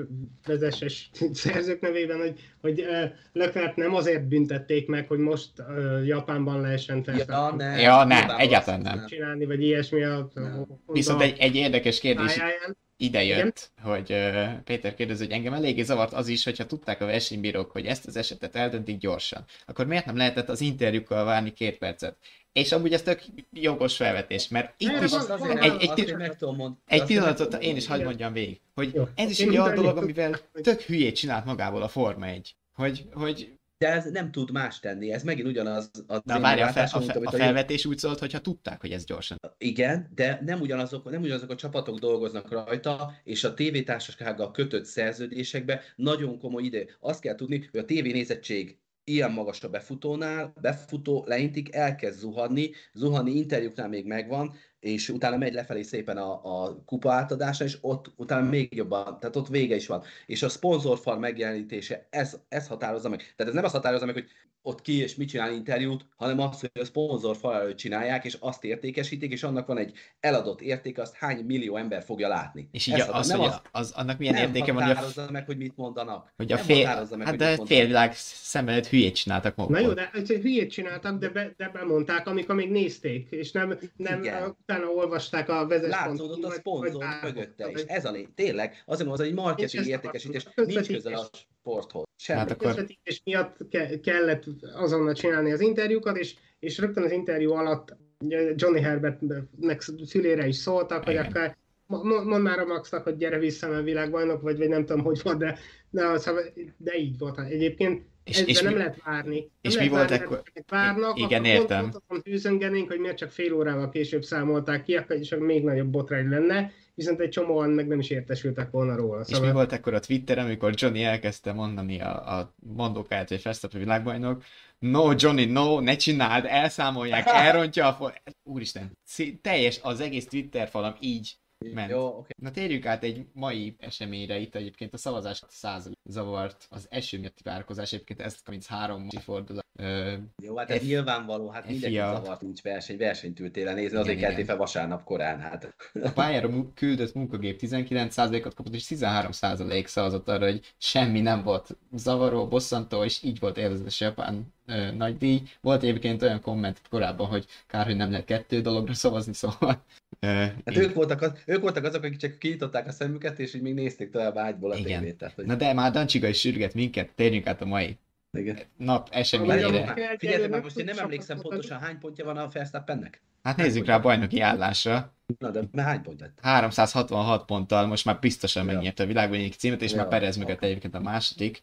vezeses szerzők nevében, hogy, hogy uh, Leclerc nem azért büntették meg, hogy most uh, Japánban lehessen Ja, Verstappen ne, Ja, ne, egyáltalán nem. csinálni, vagy ilyesmi a, Nem. a Viszont egy, egy érdekes kérdés pályáján. Ide jött, hogy uh, Péter kérdezi, hogy engem eléggé zavart az is, hogyha tudták a versenybírók, hogy ezt az esetet eldöntik gyorsan, akkor miért nem lehetett az interjúkkal várni két percet? És amúgy ez tök jogos felvetés, mert itt Nem, is az- azért, az- egy- egy, egy egy, meg tudom mondani. pillanatot én is hagyd mondjam végig, hogy Jó. ez is egy olyan dolog, amivel tök hülyét csinált magából a Forma 1. Hogy, hogy De ez nem tud más tenni, ez megint ugyanaz az na várj, a, fel, a, fel, a a felvetés úgy szólt, hogyha tudták, hogy ez gyorsan. Igen, de nem ugyanazok, nem ugyanazok a csapatok dolgoznak rajta, és a tévétársasággal kötött szerződésekbe nagyon komoly ide. Azt kell tudni, hogy a tévénézettség ilyen magas a befutónál, befutó leintik, elkezd zuhanni, zuhanni interjúknál még megvan, és utána megy lefelé szépen a, a kupa átadása, és ott utána még jobban, tehát ott vége is van. És a szponzorfal megjelenítése, ez, ez határozza meg. Tehát ez nem azt határozza meg, hogy ott ki és mit csinál interjút, hanem azt, hogy a szponzorfal előtt csinálják, és azt értékesítik, és annak van egy eladott értéke, azt hány millió ember fogja látni. És így Ez az, az, hogy azt- a- az, annak milyen nem értéke van, hogy a, határozza meg, hogy mit mondanak. hogy a Nem fél, határozza meg, hát hogy de félvilág szem előtt hülyét csináltak Na magukból. jó, de hülyét csináltak, de, be, de bemondták, amikor még nézték, és nem, nem Igen. Utána olvasták a vezes Látszódott a szponzor mögötte is. Ez a lény. Tényleg, azért mondom, az egy marketing És értékesítés, nincs közel a sporthoz. Semmi. Hát akkor- közvetítés miatt ke- kellett azonnal csinálni az interjúkat, és, és rögtön az interjú alatt Johnny Herbertnek szülére is szóltak, hogy Igen. akár mo- mo- mondd már a Maxnak, hogy gyere vissza, mert világbajnok vagy, vagy nem tudom, hogy volt, de, de, de így volt. Egyébként És- és, és ezzel mi- nem lehet várni. Nem és lehet mi volt várni, ekkor- Várnak, Igen, akkor értem. Pont, pont azon hűzöngenénk, hogy miért csak fél órával később számolták ki, akkor is még nagyobb botrány lenne, viszont egy csomóan meg nem is értesültek volna róla. És mi volt akkor a Twitter, amikor Johnny elkezdte mondani a, a mondókát, hogy Verstappen világbajnok, no Johnny, no, ne csináld, elszámolják, elrontja a for... Úristen, teljes az egész Twitter falam így ment. Jó, oké. Na térjünk át egy mai eseményre, itt egyébként a szavazás százalék zavart, az eső miatti várakozás, egyébként ezt 33 fordulat. Ö, Jó, hát ez F- nyilvánvaló, hát mindenki FIA. zavart nincs verseny, versenyt ültél el nézni, azért keltél fel vasárnap korán, hát. A pályára mu- küldött munkagép 19%-ot kapott, és 13% szavazott arra, hogy semmi nem volt zavaró, bosszantó, és így volt élvezetes Japán ö, nagy díj. Volt egyébként olyan komment korábban, hogy kár, hogy nem lehet kettő dologra szavazni, szóval... Ö, Hát ők voltak, az, ők voltak azok, akik csak kinyitották a szemüket, és így még nézték tovább ágyból a Igen. tévét. Tehát, hogy... Na de már Dancsiga is sürget minket, térjünk át a mai Igen. nap eseményére. Figyeljetek már, most én nem emlékszem pontosan hány pontja van a Verstappennek. Hát nézzük rá a bajnoki állásra. Na de már hány pont lett? 366 ponttal most már biztosan Ja. megnyerte a világbajnoki címet, és Ja. már Perez mögött egyébként a második.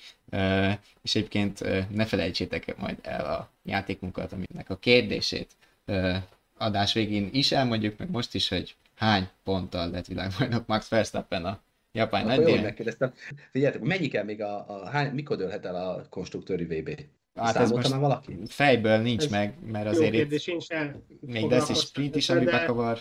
És egyébként ne felejtsétek majd el a játékunkat, aminek a kérdését adás végén is elmondjuk, meg most is, hogy hány ponttal lett világbajnok Max Verstappen a japán Akkor jól nagydíjon. megkérdeztem. Figyeljetek, mennyi kell még a, a hány, mikor dőlhet el a konstruktőri VB? Hát ez most valaki? fejből nincs Ez meg, mert Jó azért itt kérdés, én sem még lesz is sprint is, ami de- bekavar.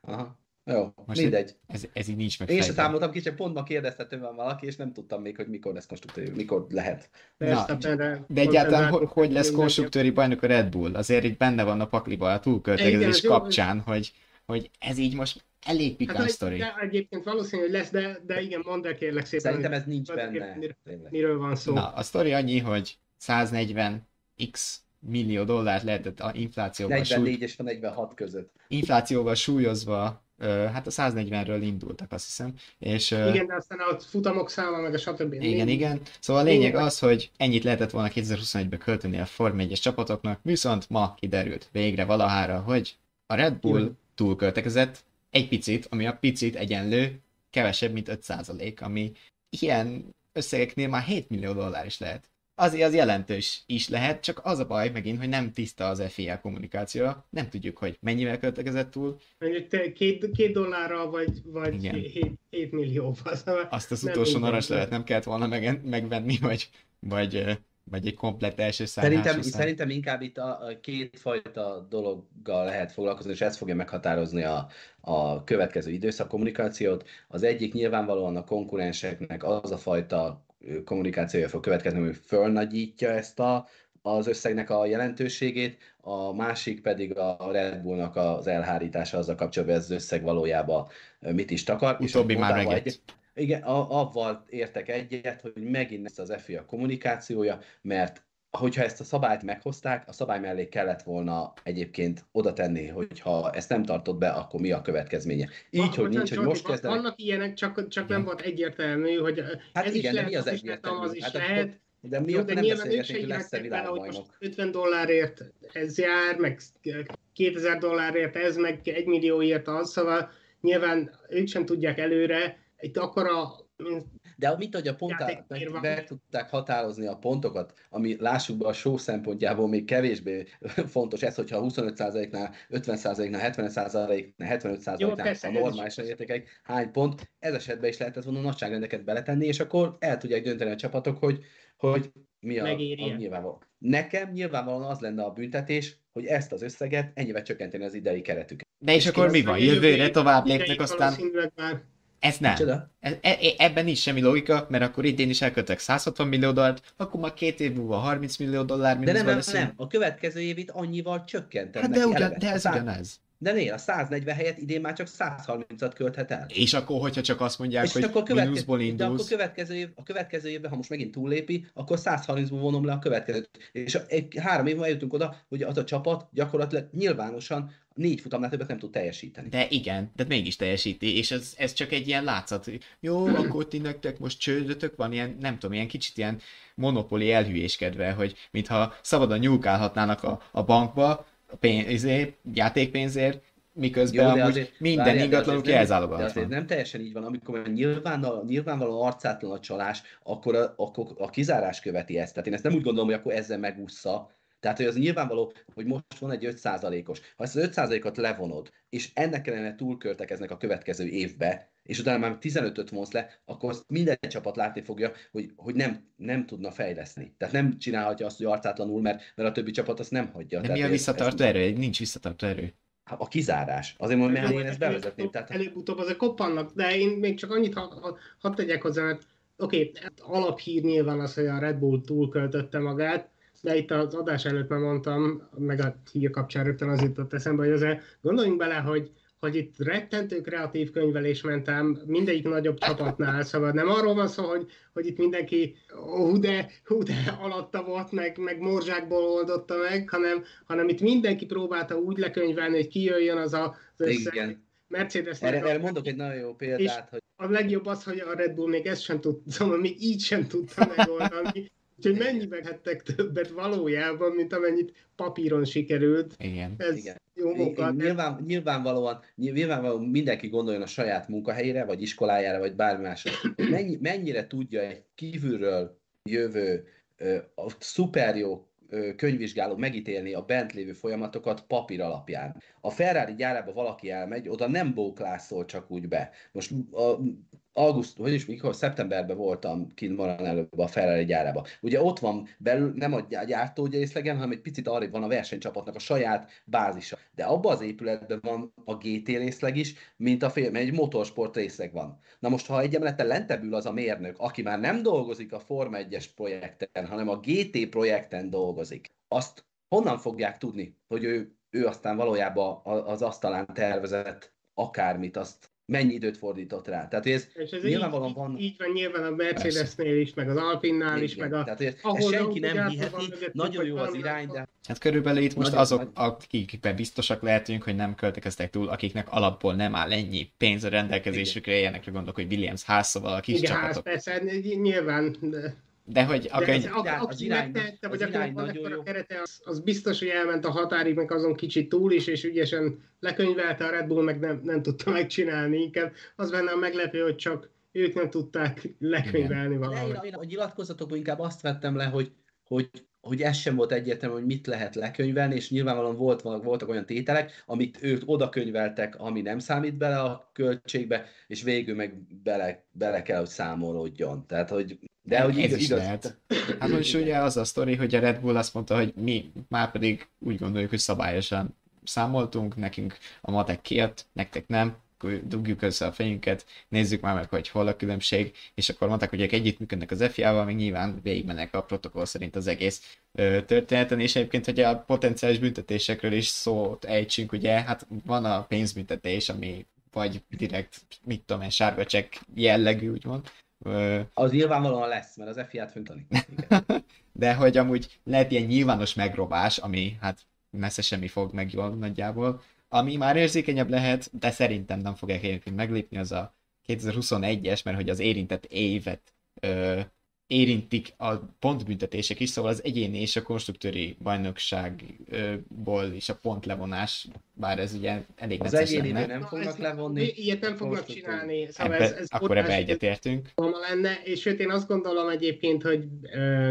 Aha. Jó, Most mindegy. Ez, ez így nincs meg Én sem számoltam ki, csak pont ma kérdezte tőlem valaki, és nem tudtam még, hogy mikor lesz konstruktőri, mikor lehet. Verstappenre De egyáltalán hogy, hogy lesz konstruktőri bajnok a Red Bull? Azért itt benne van a pakliba a túlköltekezés ez jó, kapcsán, hogy, hogy ez így most elég pikant Hát, sztori. de egyébként valószínű, hogy lesz, de, de igen, mondd el kérlek szépen, Szerintem ez nincs Tudod, benne. miről- miről van szó. Na, a sztori annyi, hogy 140 x millió dollárt lehetett a inflációval, súly, 44 és 46 között. inflációval súlyozva, ö, hát a 140-ről indultak, azt hiszem, és ö, Igen, de aztán a futamok száma, meg a stb. Igen, igen. Szóval a lényeg az, hogy ennyit lehetett volna 2021-ben költeni a Form 1-es csapatoknak, viszont ma kiderült végre valahára, hogy a Red Bull túlköltekezett egy picit, ami a picit egyenlő kevesebb, mint 5%, ami ilyen összegeknél már 7 millió dollár is lehet. Azért az jelentős is lehet, csak az a baj megint, hogy nem tiszta az FIA kommunikációja, nem tudjuk, hogy mennyivel költekezett túl, két, két dollárral, vagy, vagy Igen. 7, 7 millióval. Szóval azt az utolsó minden. narancslevet nem kellett volna meg, megvenni, vagy, vagy, vagy egy komplett első szám. Szerintem, szám. szerintem inkább itt a, a kétfajta dologgal lehet foglalkozni, és ez fogja meghatározni a, a következő időszak kommunikációt. Az egyik nyilvánvalóan a konkurenseknek az a fajta kommunikációja fog következni, hogy fölnagyítja ezt a, az összegnek a jelentőségét, a másik pedig a Red Bullnak az elhárítása azzal kapcsolatban, ez az összeg valójában mit is takar. Utóbbi már megett. egy- igen, a, avval értek egyet, hogy megint ezt az FIA kommunikációja, mert hogyha ezt a szabályt meghozták, a szabály mellé kellett volna egyébként oda tenni, hogy ha ezt nem tartott be, akkor mi a következménye. Így, Va- hogy nincs, hogy most kezdenek. Vannak ilyenek, csak, csak nem volt egyértelmű, hogy Hát ez igen, is lehet, mi az az egyértelmű? az is Hát lehet. akkor- De mi Jó, de nem nyilván ők se írhatják bele, hogy most világbajnok. 50 dollárért ez jár, meg 2000 dollárért ez, meg 1 millióért az, szóval nyilván ők sem tudják előre, itt akkora De mit, hogy a pontát Játéktér meg, tudták határozni a pontokat, ami lássuk be a show szempontjából még kevésbé fontos ez, hogyha 25%-nál, 50%-nál, 70%-nál, 75%-nál Jó, persze, a normális értékek hány pont, ez esetben is lehetett volna nagyságrendeket beletenni, és akkor el tudják dönteni a csapatok, hogy, hogy mi a, Megéri-e. a nyilvánvaló. Nekem nyilvánvalóan az lenne a büntetés, hogy ezt az összeget ennyivel csökkenteni az idei keretüket. De és akkor mi van? Jövőre tovább lépnek, aztán már ez nem. Csoda? E- e- ebben nincs semmi logika, mert akkor idén is elköltek 160 millió dollárt, akkor már két év múlva 30 millió dollár De nem, nem, nem, a következő évit annyival csökkented Hát de, ugyan, eleve. de ez szá- ugyanez. De né, a 140 helyett idén már csak 130-at költhet el. És akkor, hogyha csak azt mondják, és hogy akkor következő, mínuszból de akkor indulsz, következő, év, a következő évben, ha most megint túlépi, akkor 130-ból vonom le a következőt. És a, egy, három év múlva eljutunk oda, hogy az a csapat gyakorlatilag nyilvánosan négy futamnál többet nem tud teljesíteni. De igen, de mégis teljesíti, és ez, ez csak egy ilyen látszat. Jó, akkor ti nektek most csődötök van, ilyen, nem tudom, ilyen kicsit ilyen monopoli elhülyéskedve, hogy mintha szabadon nyúlkálhatnának a, a bankba, a pénz, izé, játékpénzért, miközben de amúgy azért- minden várjál, ingatlanuk jelzálogat De azért nem teljesen így van, amikor már nyilván, nyilvánvalóan arcátlan a csalás, akkor a, akkor a kizárás követi ezt. Tehát én ezt nem úgy gondolom, hogy akkor ezzel megúszza. Tehát, hogy az nyilvánvaló, hogy most van egy 5%-os. Ha ezt az 5%-ot levonod, és ennek ellenére túlköltekeznek a következő évbe, és utána már 15-öt vonsz le, akkor azt minden csapat látni fogja, hogy, hogy nem, nem tudna fejleszteni. Tehát nem csinálhatja azt, hogy arcátlanul, mert, mert a többi csapat azt nem hagyja. De Tehát, mi a visszatartó erő? Nincs visszatartó erő. Hát A kizárás. Azért mondom, mert én ezt bevezetném. Tehát Előbb-utóbb azért koppannak, de én még csak annyit ha, ha, hadd tegyek hozzá, mert oké, okay, alaphír nyilván az, hogy a Red Bull túlköltötte magát, de itt az adás előtt már mondtam, meg a hír kapcsán rögtön az jutott eszembe, hogy azért gondoljunk bele, hogy hogy itt rettentő kreatív könyvelés mentem mindegyik nagyobb csapatnál, szóval nem arról van szó, hogy, hogy itt mindenki hú de, hú de alatta volt, meg, meg morzsákból oldotta meg, hanem, hanem itt mindenki próbálta úgy lekönyvelni, hogy kijöjjön az a, az összeg. Igen. Mercedes Erre, erre mondok egy nagyon jó példát, hogy a legjobb az, hogy a Red Bull még ezt sem tudta, szóval még így sem tudta megoldani. Úgyhogy mennyibe hettek többet valójában, mint amennyit papíron sikerült. Igen. Ez Igen. jó munka. Nyilván, nyilvánvalóan, nyilvánvalóan mindenki gondoljon a saját munkahelyére, vagy iskolájára, vagy bármi másra. Mennyi, mennyire tudja egy kívülről jövő, a szuper jó könyvvizsgáló megítélni a bent lévő folyamatokat papír alapján. A Ferrari gyárába valaki elmegy, oda nem bóklászol csak úgy be. Most a, auguszt, hogy is, mikor szeptemberben voltam kint Maran előbb a Ferrari gyárába. Ugye ott van belül nem a gyá- gyártó részlegen, hanem egy picit arrébb van a versenycsapatnak a saját bázisa. De abban az épületben van a GT részleg is, mint a mert egy motorsport részleg van. Na most, ha egy emelettel lentebb az a mérnök, aki már nem dolgozik a Forma 1-es projekten, hanem a GT projekten dolgozik, azt honnan fogják tudni, hogy ő, ő aztán valójában az asztalán tervezett akármit, azt mennyi időt fordított rá. Tehát ez És ez nyilvánvalóan így, van... így van nyilván a Mercedesnél is, meg az Alpinnál is, meg a... Tehát, ezt, ahol senki nem hiheti, nagyon jó az irány, de Hát körülbelül itt most azok, akikben biztosak lehetünk, hogy nem költekeztek túl, akiknek alapból nem áll ennyi pénz a rendelkezésükre, ilyenekre gondolok, hogy Williams ház, szóval a kis Igen, csapatok. persze, nyilván, de, De hogy a de könyv... ez, a, irány- az aki irány- megtehette, vagy az akinek jó. kerete, az, az biztos, hogy elment a határig, meg azon kicsit túl is, és ügyesen lekönyvelte a Red Bull, meg nem, nem tudta megcsinálni. Inkább az benne a meglepő, hogy csak ők nem tudták lekönyvelni De valahogy. én, én a nyilatkozatokból inkább azt vettem le, hogy, hogy, hogy ez sem volt egyértelmű, hogy mit lehet lekönyvelni, és nyilvánvalóan volt, voltak olyan tételek, amit ők oda könyveltek, ami nem számít bele a költségbe, és végül meg bele, bele kell, hogy számolódjon. Tehát, hogy de hogy Ez igaz, is igaz. lehet. Hát most ugye az a sztori, hogy a Red Bull azt mondta, hogy mi már pedig úgy gondoljuk, hogy szabályosan számoltunk, nekünk a matek kijött, nektek nem, akkor dugjuk össze a fejünket, nézzük már meg, hogy hol a különbség, és akkor mondták, hogy ők együttműködnek az FIA-val, meg nyilván végigmennek a protokoll szerint az egész ö, történeten, és egyébként, hogy a potenciális büntetésekről is szót ejtsünk, ugye, hát van a pénzbüntetés, ami vagy direkt, mit tudom én, sárga csekk jellegű, úgymond, Az nyilvánvalóan lesz, mert az FIA-t föntani. De hogy amúgy lehet ilyen nyilvános megrobás, ami hát messze semmi fog meg jól nagyjából, ami már érzékenyebb lehet, de szerintem nem fogják egyébként meglépni, az a 2021-es, mert hogy az érintett évet ö, érintik a pontbüntetések is, szóval az egyéni és a konstruktőri bajnokságból is a pontlevonás, bár ez ugye elég Az necces egyéniben lenne. nem Na, fognak ezt- levonni. Ilyet nem fognak csinálni. Szóval Ebbe, ez, ez akkor ebbe egyetértünk. lenne, és sőt én azt gondolom egyébként, hogy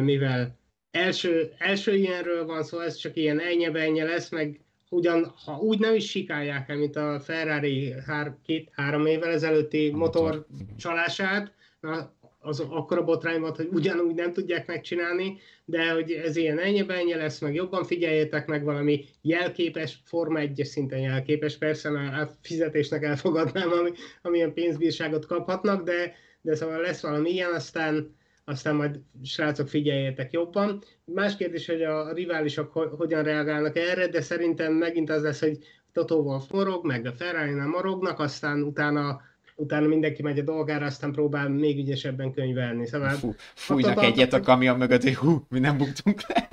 mivel első, első ilyenről van szó, ez csak ilyen ennye lesz, meg ugyan, ha úgy nem is sikálják el, mint a Ferrari hár, két-három évvel ezelőtti motor, csalását, na, az akkora botrány volt, hogy ugyanúgy nem tudják megcsinálni, de hogy ez ilyen ennyi lesz, meg jobban figyeljetek meg valami jelképes, Forma 1 szinten jelképes, persze a fizetésnek elfogadnám, ami, amilyen pénzbírságot kaphatnak, de, de szóval lesz valami ilyen, aztán, aztán majd srácok figyeljetek jobban. Más kérdés, hogy a riválisok ho- hogyan reagálnak erre, de szerintem megint az lesz, hogy Toto Wolff morog, meg a ferrari morognak, aztán utána utána mindenki megy a dolgára, aztán próbál még ügyesebben könyvelni. Szóval, Fú, fújnak egyet a kamion mögött, hogy hú, mi nem buktunk le.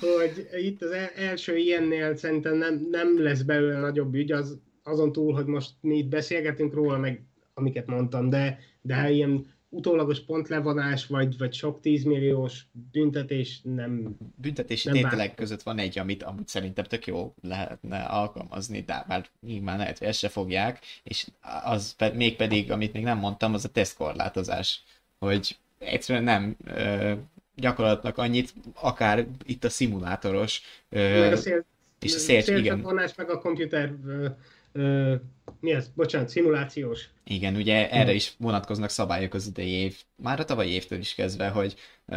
hogy itt az el- első ilyennél szerintem nem, nem lesz belőle nagyobb ügy, az, azon túl, hogy most mi itt beszélgetünk róla, meg amiket mondtam, de, de ha ilyen utólagos pontlevonás, vagy, vagy sok tízmilliós büntetés nem, büntetési Nem tételek bántam. között van egy, amit amúgy szerintem tök jó lehetne alkalmazni, de már nyilván lehet, hogy ezt se fogják, és az pe- még pedig, amit még nem mondtam, az a tesztkorlátozás, hogy egyszerűen nem ö, gyakorlatnak annyit, akár itt a szimulátoros, ö, meg a szél, és a szél, igen, meg a komputer, ö, ö, mi az? Bocsánat, szimulációs. igen, ugye erre is vonatkoznak szabályok az idei év, már a tavalyi évtől is kezdve, hogy ö,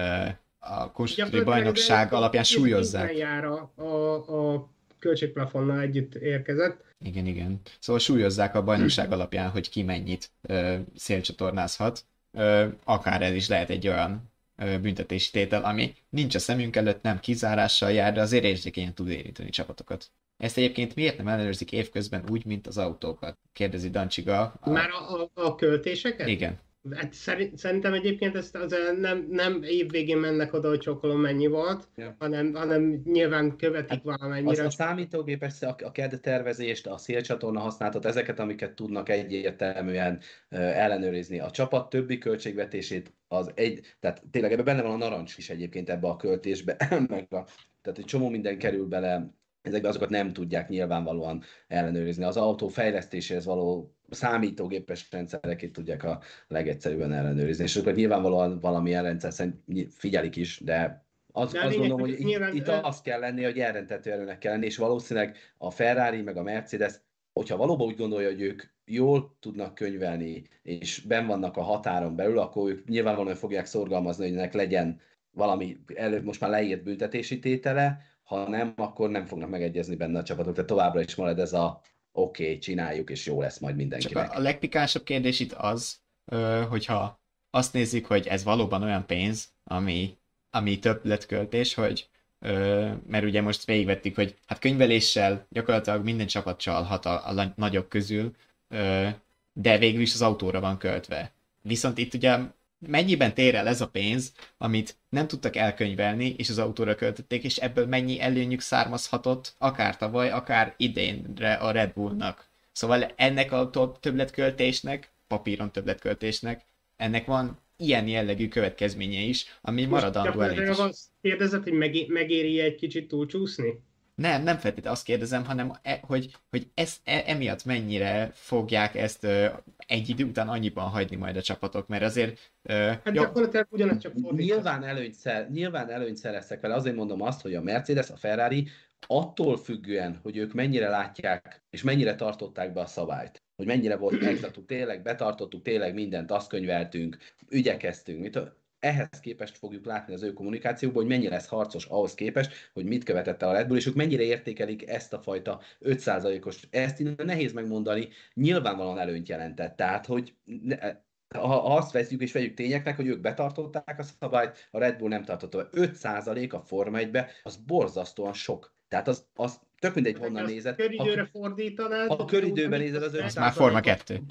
a Gyakorlatilag bajnokság ez alapján súlyozzák. jár a, a, a költségplafonnal együtt érkezett. Igen, igen. Szóval súlyozzák a bajnokság alapján, hogy ki mennyit ö, szélcsatornázhat. Ö, akár ez is lehet egy olyan ö, büntetési tétel, ami nincs a szemünk előtt, nem kizárással jár, de azért érzékenyen tud érinteni csapatokat. ezt egyébként miért nem ellenőrzik évközben úgy, mint az autókat? Kérdezi Dancsiga. A... Már a, a, a költéseket? Igen. Hát szerintem egyébként ezt az nem, nem évvégén mennek oda, hogy csokolom mennyi volt, ja. hanem, hanem nyilván követik hát valamennyire. Az a számítógépes, a, a CAD tervezést, a szélcsatorna használatot, ezeket, amiket tudnak egyértelműen ellenőrizni. A csapat többi költségvetését az egy, tehát tényleg ebben benne van a narancs is egyébként ebbe a költésbe, meg a, tehát egy csomó minden kerül bele ezekbe azokat nem tudják nyilvánvalóan ellenőrizni. Az autó fejlesztéséhez való számítógépes rendszereket tudják a legegyszerűbben ellenőrizni, és azokat nyilvánvalóan valami rendszer szerint figyelik is, de az, azt gondolom, hogy nyilván, itt, itt az kell lenni, hogy elrentető erőnek kell lenni, és valószínűleg a Ferrari meg a Mercedes, hogyha valóban úgy gondolja, hogy ők jól tudnak könyvelni, és ben vannak a határon belül, akkor ők nyilvánvalóan fogják szorgalmazni, hogy ennek legyen valami előbb most már leírt büntetési tétele, ha nem, akkor nem fognak megegyezni benne a csapatok, tehát továbbra is marad ez a oké, okay, csináljuk, és jó lesz majd mindenkinek. Csak a, legpikánsabb kérdés itt az, hogyha azt nézzük, hogy ez valóban olyan pénz, ami, ami többletköltés, hogy mert ugye most végigvettük, hogy hát könyveléssel gyakorlatilag minden csapat csalhat a, a nagyobb közül, de végül is az autóra van költve. Viszont itt ugye mennyiben tér el ez a pénz, amit nem tudtak elkönyvelni, és az autóra költötték, és ebből mennyi előnyük származhatott, akár tavaly, akár idénre a Red Bullnak. Szóval ennek a többletköltésnek, papíron többletköltésnek, ennek van ilyen jellegű következménye is, ami maradandó elég is. Azt kérdezett, hogy megéri egy kicsit túlcsúszni? Nem, nem feltétlenül azt kérdezem, hanem e, hogy, hogy ez, e, emiatt mennyire fogják ezt ö, egy idő után annyiban hagyni majd a csapatok, mert azért... Ö, hát gyakorlatilag ugyanaz csak Nyilván előnyt, szer, nyilván előnyt szereztek vele, azért mondom azt, hogy a Mercedes, a Ferrari attól függően, hogy ők mennyire látják, és mennyire tartották be a szabályt, hogy mennyire volt exaktú, tényleg betartottuk, tényleg mindent, azt könyveltünk, ügyekeztünk, mit, ehhez képest fogjuk látni az ő kommunikációban, hogy mennyire lesz harcos ahhoz képest, hogy mit követette a Red Bull, és ők mennyire értékelik ezt a fajta 5%-os, ezt innen nehéz megmondani, nyilvánvalóan előnyt jelentett. Tehát, hogy ne, ha azt veszük és vegyük tényeknek, hogy ők betartották a szabályt, a Red Bull nem tartotta be. 5% a Forma 1 az borzasztóan sok. Tehát az, az tök mindegy, honnan nézed. Köridőre fordítanád. Ha köridőben nézed az 5 már Forma 2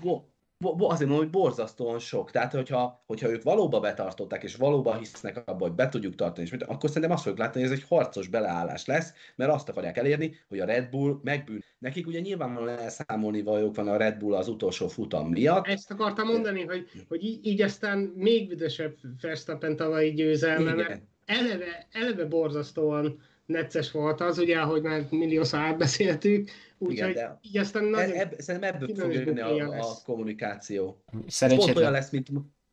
azért mondom, hogy borzasztóan sok. Tehát, hogyha, hogyha ők valóban betartották, és valóban hisznek abban, hogy be tudjuk tartani, és mit, akkor szerintem azt fogjuk látni, hogy ez egy harcos beleállás lesz, mert azt akarják elérni, hogy a Red Bull megbűn. Nekik ugye nyilvánvalóan elszámolni valók van a Red Bull az utolsó futam miatt. Ezt akartam mondani, hogy, hogy így, így aztán még büdösebb Verstappen tavalyi győzelme, mert eleve, eleve borzasztóan necces volt az, ugye, ahogy már milliószor átbeszéltük, úgyhogy így aztán nagyon... Ebb, szerintem ebből fog jönni a, a kommunikáció. Pont olyan lesz, mint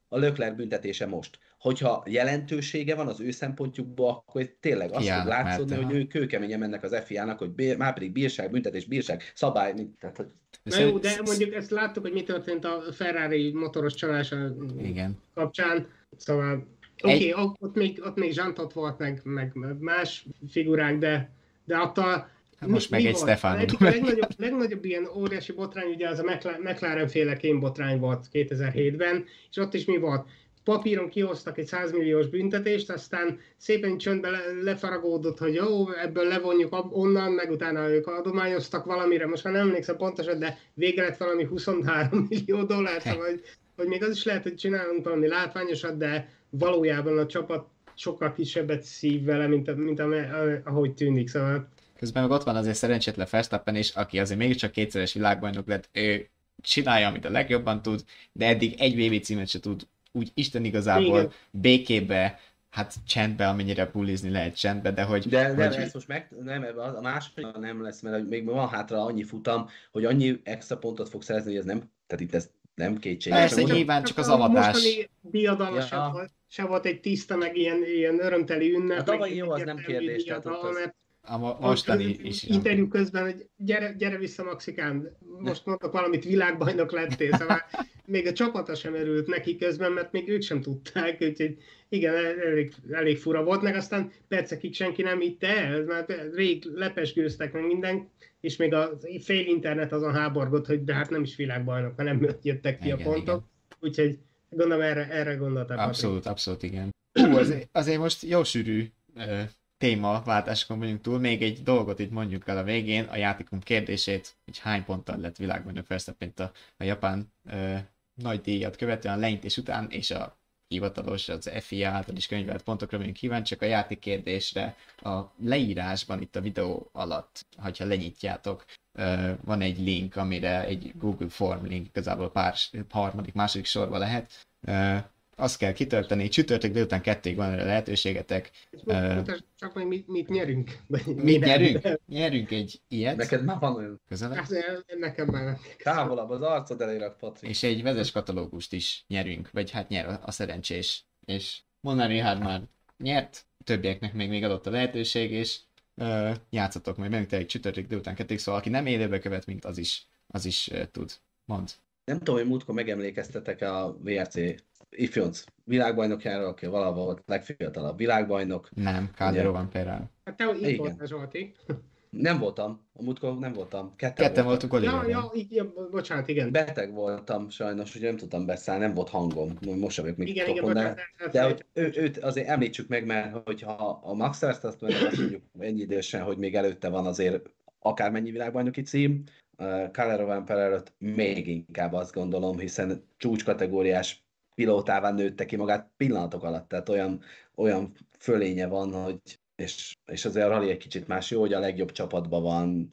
a Lökler büntetése most. Hogyha jelentősége van az ő szempontjukból, akkor tényleg azt fog látszódni, hogy ők kőkeményen mennek az FIA-nak, hogy bér, már pedig bírság, büntetés, bírság, szabály, mint, tehát, hogy... Na jó, de mondjuk ezt láttuk, hogy mi történt a Ferrari motoros csalása Igen. kapcsán, szóval Oké, okay, egy... ott, még, ott még Zsantot volt, meg, meg más figurák, de, de attól most mi, meg mi egy Stefano. A legnagyobb, legnagyobb ilyen óriási botrány, ugye az a McLaren féle botrány volt 2007-ben, és ott is mi volt? Papíron kihoztak egy 100 milliós büntetést, aztán szépen csöndbe le, lefaragódott, hogy jó, ebből levonjuk onnan, meg utána ők adományoztak valamire, most már nem emlékszem pontosan, de végre lett valami 23 millió dollár, szóval, hogy, hogy még az is lehet, hogy csinálunk valami látványosat, de valójában a csapat sokkal kisebbet szív vele, mint, mint ahogy tűnik, szóval... Közben meg ott van azért szerencsétlen Verstappen is, aki azért mégiscsak kétszeres világbajnok lett, ő csinálja, amit a legjobban tud, de eddig egy VB címet se tud úgy Isten igazából Igen. békébe, hát csendbe, amennyire pulizni lehet csendbe, de hogy... De, de hogy... ez most meg, nem, a második nem lesz, mert még van hátra annyi futam, hogy annyi extra pontot fog szerezni, hogy ez nem, tehát itt ez nem kétséges. Persze, csak, nyilván csak az avatás. Mostani diadala ja. sem, volt, se volt egy tiszta, meg ilyen, ilyen örömteli ünnep. A tavalyi jó, az nem kérdés. Diadala, az... mert a mostani is. Interjú közben, hogy gyere, gyere vissza Maxikán, most mondtak valamit, világbajnok lettél, szóval még a csapata sem örült neki közben, mert még ők sem tudták, úgyhogy igen, elég, elég fura volt, meg aztán percekig senki nem hitte el, mert rég lepesgőztek meg minden, és még a fél internet azon háborgott, hogy de hát nem is világbajnok, hanem jöttek ki igen, a pontok, igen. úgyhogy gondolom erre, erre gondoltam. Abszolút, Patrik. abszolút, igen. Ú, azért, azért most jó sűrű témaváltáskon vagyunk túl, még egy dolgot itt mondjuk el a végén, a játékunk kérdését, hogy hány ponttal lett világbajnok Verstappen a, a japán ö, nagy díjat követően, a leintés után, és a hivatalos, az FIA által is könyvelt pontokra vagyunk kíváncsiak a játék kérdésre a leírásban itt a videó alatt, ha lenyitjátok, van egy link, amire egy Google Form link igazából pár harmadik, második sorba lehet. Azt kell kitölteni, csütörtök délután kették van erre lehetőségetek. Csak meg mit, mit nyerünk? Mit nyerünk? Nyerünk egy ilyet. Neked már van olyan. Közelebb. Hát, nekem már nem. Távolabb az arcod elérak, Patrik. És egy vezes katalógust is nyerünk, vagy hát nyer a, szerencsés. És Mona Richard már nyert, többieknek még, még adott a lehetőség, és uh, játszatok majd bennük egy csütörtök délután kették, szóval aki nem élőbe követ, mint az is, az is uh, tud. Mond. Nem tudom, hogy múltkor megemlékeztetek a VRC ifjonc világbajnokjára, aki valahol volt legfiatalabb világbajnok. Nem, Calderón van Perel. Hát te hogy így voltál, Zsolti. Nem voltam, a múltkor nem voltam. Ketten, Ketten voltunk Oliverben. Ja, ja, ja, bocsánat, igen. Beteg voltam sajnos, hogy nem tudtam beszállni, nem volt hangom. Most sem vagyok még igen, topon, igen, de, bocsánat, de hogy ő, őt azért említsük meg, mert hogyha a Max Verstappen azt mondjuk ennyi idősen, hogy még előtte van azért akármennyi világbajnoki cím, uh, Calero Van előtt még inkább azt gondolom, hiszen csúcskategóriás pilótává nőtte ki magát pillanatok alatt, tehát olyan, olyan fölénye van, hogy és, és azért a rally egy kicsit más, jó, hogy a legjobb csapatban van,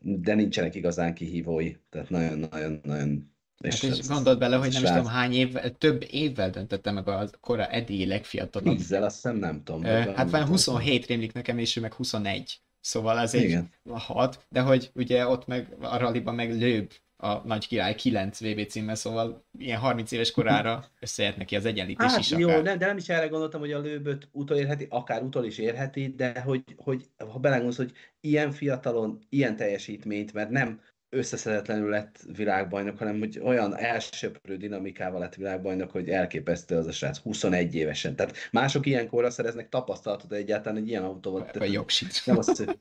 de nincsenek igazán kihívói, tehát nagyon-nagyon-nagyon és, hát és gondold bele, hogy nem is tudom hány év, több évvel döntette meg a kora eddigi legfiatalabb. Tízzel, azt hiszem nem tudom. Hát van 27 rémlik nekem, és ő meg 21. Szóval ez egy hat, de hogy ugye ott meg a ralliban meg lőbb a nagy király 9 VB címmel, szóval ilyen 30 éves korára összeért neki az egyenlítés hát, is jó, akár. Nem, de nem is erre gondoltam, hogy a lőböt utolérheti, akár utol is érheti, de hogy, hogy ha belegondolsz, hogy ilyen fiatalon, ilyen teljesítményt, mert nem összeszedetlenül lett világbajnok, hanem hogy olyan elsöprő dinamikával lett világbajnok, hogy elképesztő az a srác 21 évesen. Tehát mások ilyenkorra szereznek tapasztalatot egyáltalán egy ilyen autóval. A jogsit. Nem azt, hogy,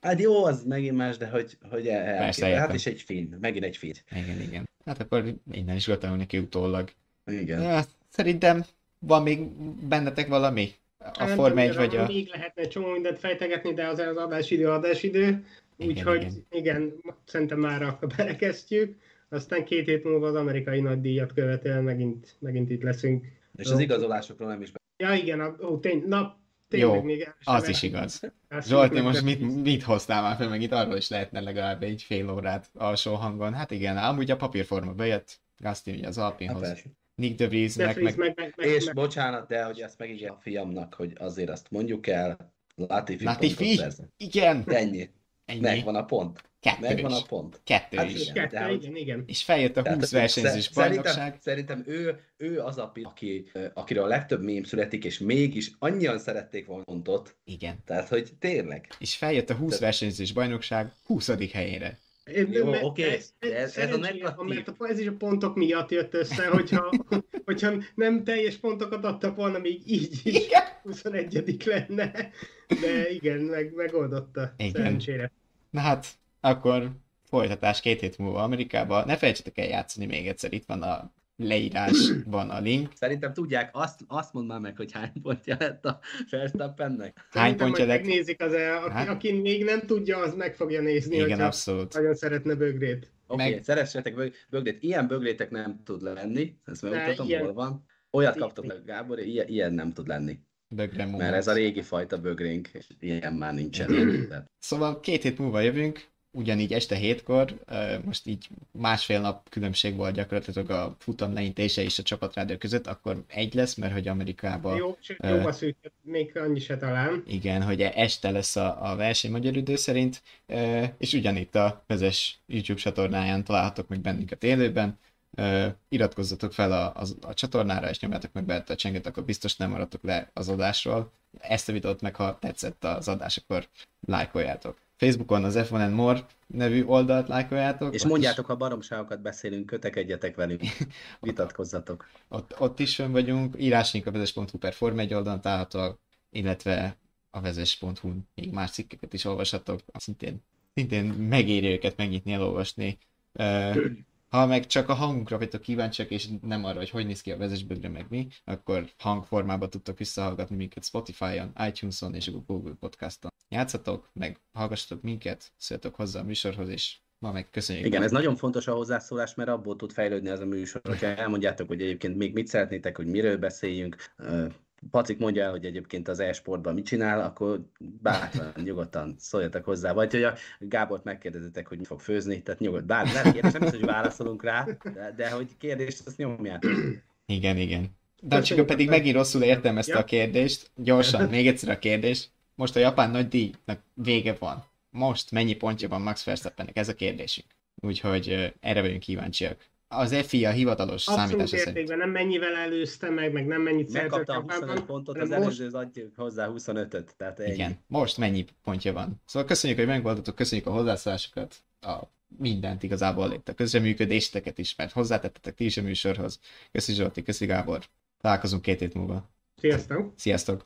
hát jó, az megint más, de hogy, hogy el, Persze, hát is egy film, megint egy film. Igen, igen. Hát akkor innen is gratulálunk neki utólag. Igen. Ja, szerintem van még bennetek valami? A Forma 1 vagy a... Még lehetne csomó mindent fejtegetni, de az az adásidő adásidő. Úgyhogy igen, igen, szerintem már berekeztjük. Aztán két hét múlva az amerikai nagydíjat követően megint, megint itt leszünk. És az igazolásokról nem is be... Ja igen, a, ó, tény, na, tényleg Jó, még az is igaz. Zsolti, most mit, mit hoztál már fel, meg itt arról is lehetne legalább egy fél órát alsó hangon. Hát igen, amúgy a papírforma bejött, Gasti ugye az Alpinhoz. Hát Nick de Vries, meg, meg, meg, meg, meg, És meg. bocsánat, de hogy ezt megígér a fiamnak, hogy azért azt mondjuk el, Latifi, Latifi? Igen. Ennyi. Ennyi. Megvan a pont. Kettő Megvan is. a pont. Kettő Hát is. igen, Kettő, de igen, igen. És feljött a Tehát 20 versenyzős szerintem, bajnokság. szerintem ő, ő az a pillanat, aki, akiről a legtöbb mém születik, és mégis annyian szerették volna pontot, Igen. tehát hogy tényleg. És feljött a 20 versenyzős bajnokság 20. helyére. Jó, mert oké, ez- ez- ez a negatív. Mert a- ez is a pontok miatt jött össze, hogyha, hogyha nem teljes pontokat adtak volna, még így is Igen. 21 lenne. De igen, meg, megoldotta. Igen. Szerencsére. Na hát, akkor folytatás két hét múlva Amerikába. Ne felejtsetek el játszani még egyszer, itt van a leírásban a link. Szerintem tudják, azt, azt mondd már meg, hogy hány pontja lett a Verstappennek. Hány pontja lett? megnézik az, aki, Hát? aki még nem tudja, az meg fogja nézni, Igen, abszolút. nagyon szeretne bögrét. Oké, okay, Meg- szeressetek bög- bögrét. Ilyen bögrétek nem tud lenni, ezt megmutatom, ilyen- hol van. Olyat kaptok meg, Gábor, ilyen, ilyen nem tud lenni. Bögre. Mert ez a régi fajta bögrénk, és ilyen már nincsen. Szóval két hét múlva jövünk, ugyanígy este hétkor, most így másfél nap különbség volt gyakorlatilag a futam leintése és a csapatrádió között, akkor egy lesz, mert hogy Amerikában Jó, sőt, jóba szűkött, még annyi se talán. Igen, hogy este lesz a, a verseny magyar idő szerint, és ugyanitt a vezes YouTube csatornáján találhatok meg bennünket élőben. E, iratkozzatok fel a, a, a csatornára, és nyomjátok meg be a csenget, akkor biztos nem maradtok le az adásról. Ezt a videót meg, ha tetszett az adás, akkor lájkoljátok. Facebookon az F1 More nevű oldalt lájkoljátok. És mondjátok, ha baromságokat beszélünk, kötekedjetek velünk, vitatkozzatok. Is, ott, ott is fönn vagyunk, írásink a vezes.hu per Form 1 oldalon található, illetve a vezes.hu még más cikkeket is olvashatok, szintén, szintén megéri őket megnyitni, elolvasni. Ö, Ha meg csak a hangunkra vagytok kíváncsiak, és nem arra, hogy hogy néz ki a vezesbögre meg mi, akkor hangformában tudtok visszahallgatni minket Spotify-on, iTunes-on és Google Podcast-on. Játszatok, meg hallgassatok minket, szóljatok hozzá a műsorhoz, és ma meg köszönjük. Igen, ez nagyon fontos a hozzászólás, mert abból tud fejlődni ez a műsor. Hogyha elmondjátok, hogy egyébként még mit szeretnétek, hogy miről beszéljünk, ö, Pacik mondja el, hogy egyébként az e-sportban mit csinál, akkor bátran, nyugodtan szóljatok hozzá. Vagy hogy a Gábort megkérdezitek, hogy mi fog főzni, tehát nyugodt. Bár nem kérdés, hogy válaszolunk rá, de, de hogy kérdést, azt nyomjátok. Igen, igen. De csak pedig megint rosszul értelmezte Ja. a kérdést. Gyorsan, még egyszer a kérdés. Most a japán nagy díjnak vége van. Most mennyi pontja van Max Verstappennek? Ez a kérdésünk. Úgyhogy ö, erre vagyunk kíváncsiak. Az FIA hivatalos Abszolút számítása szerint. értékben, nem mennyivel előzte meg, meg nem mennyit szerzett Megkapta a Japánban, 25 pontot, az most előző az adjuk hozzá 25-öt. Tehát ennyi. Igen, most mennyi pontja van. Szóval köszönjük, hogy megvoltatok, köszönjük a hozzászólásokat, a mindent igazából itt a közreműködéseteket is, mert hozzátettetek ti is a műsorhoz. Köszi Zsolti, köszi Gábor. Találkozunk két hét múlva. Sziasztok! Sziasztok!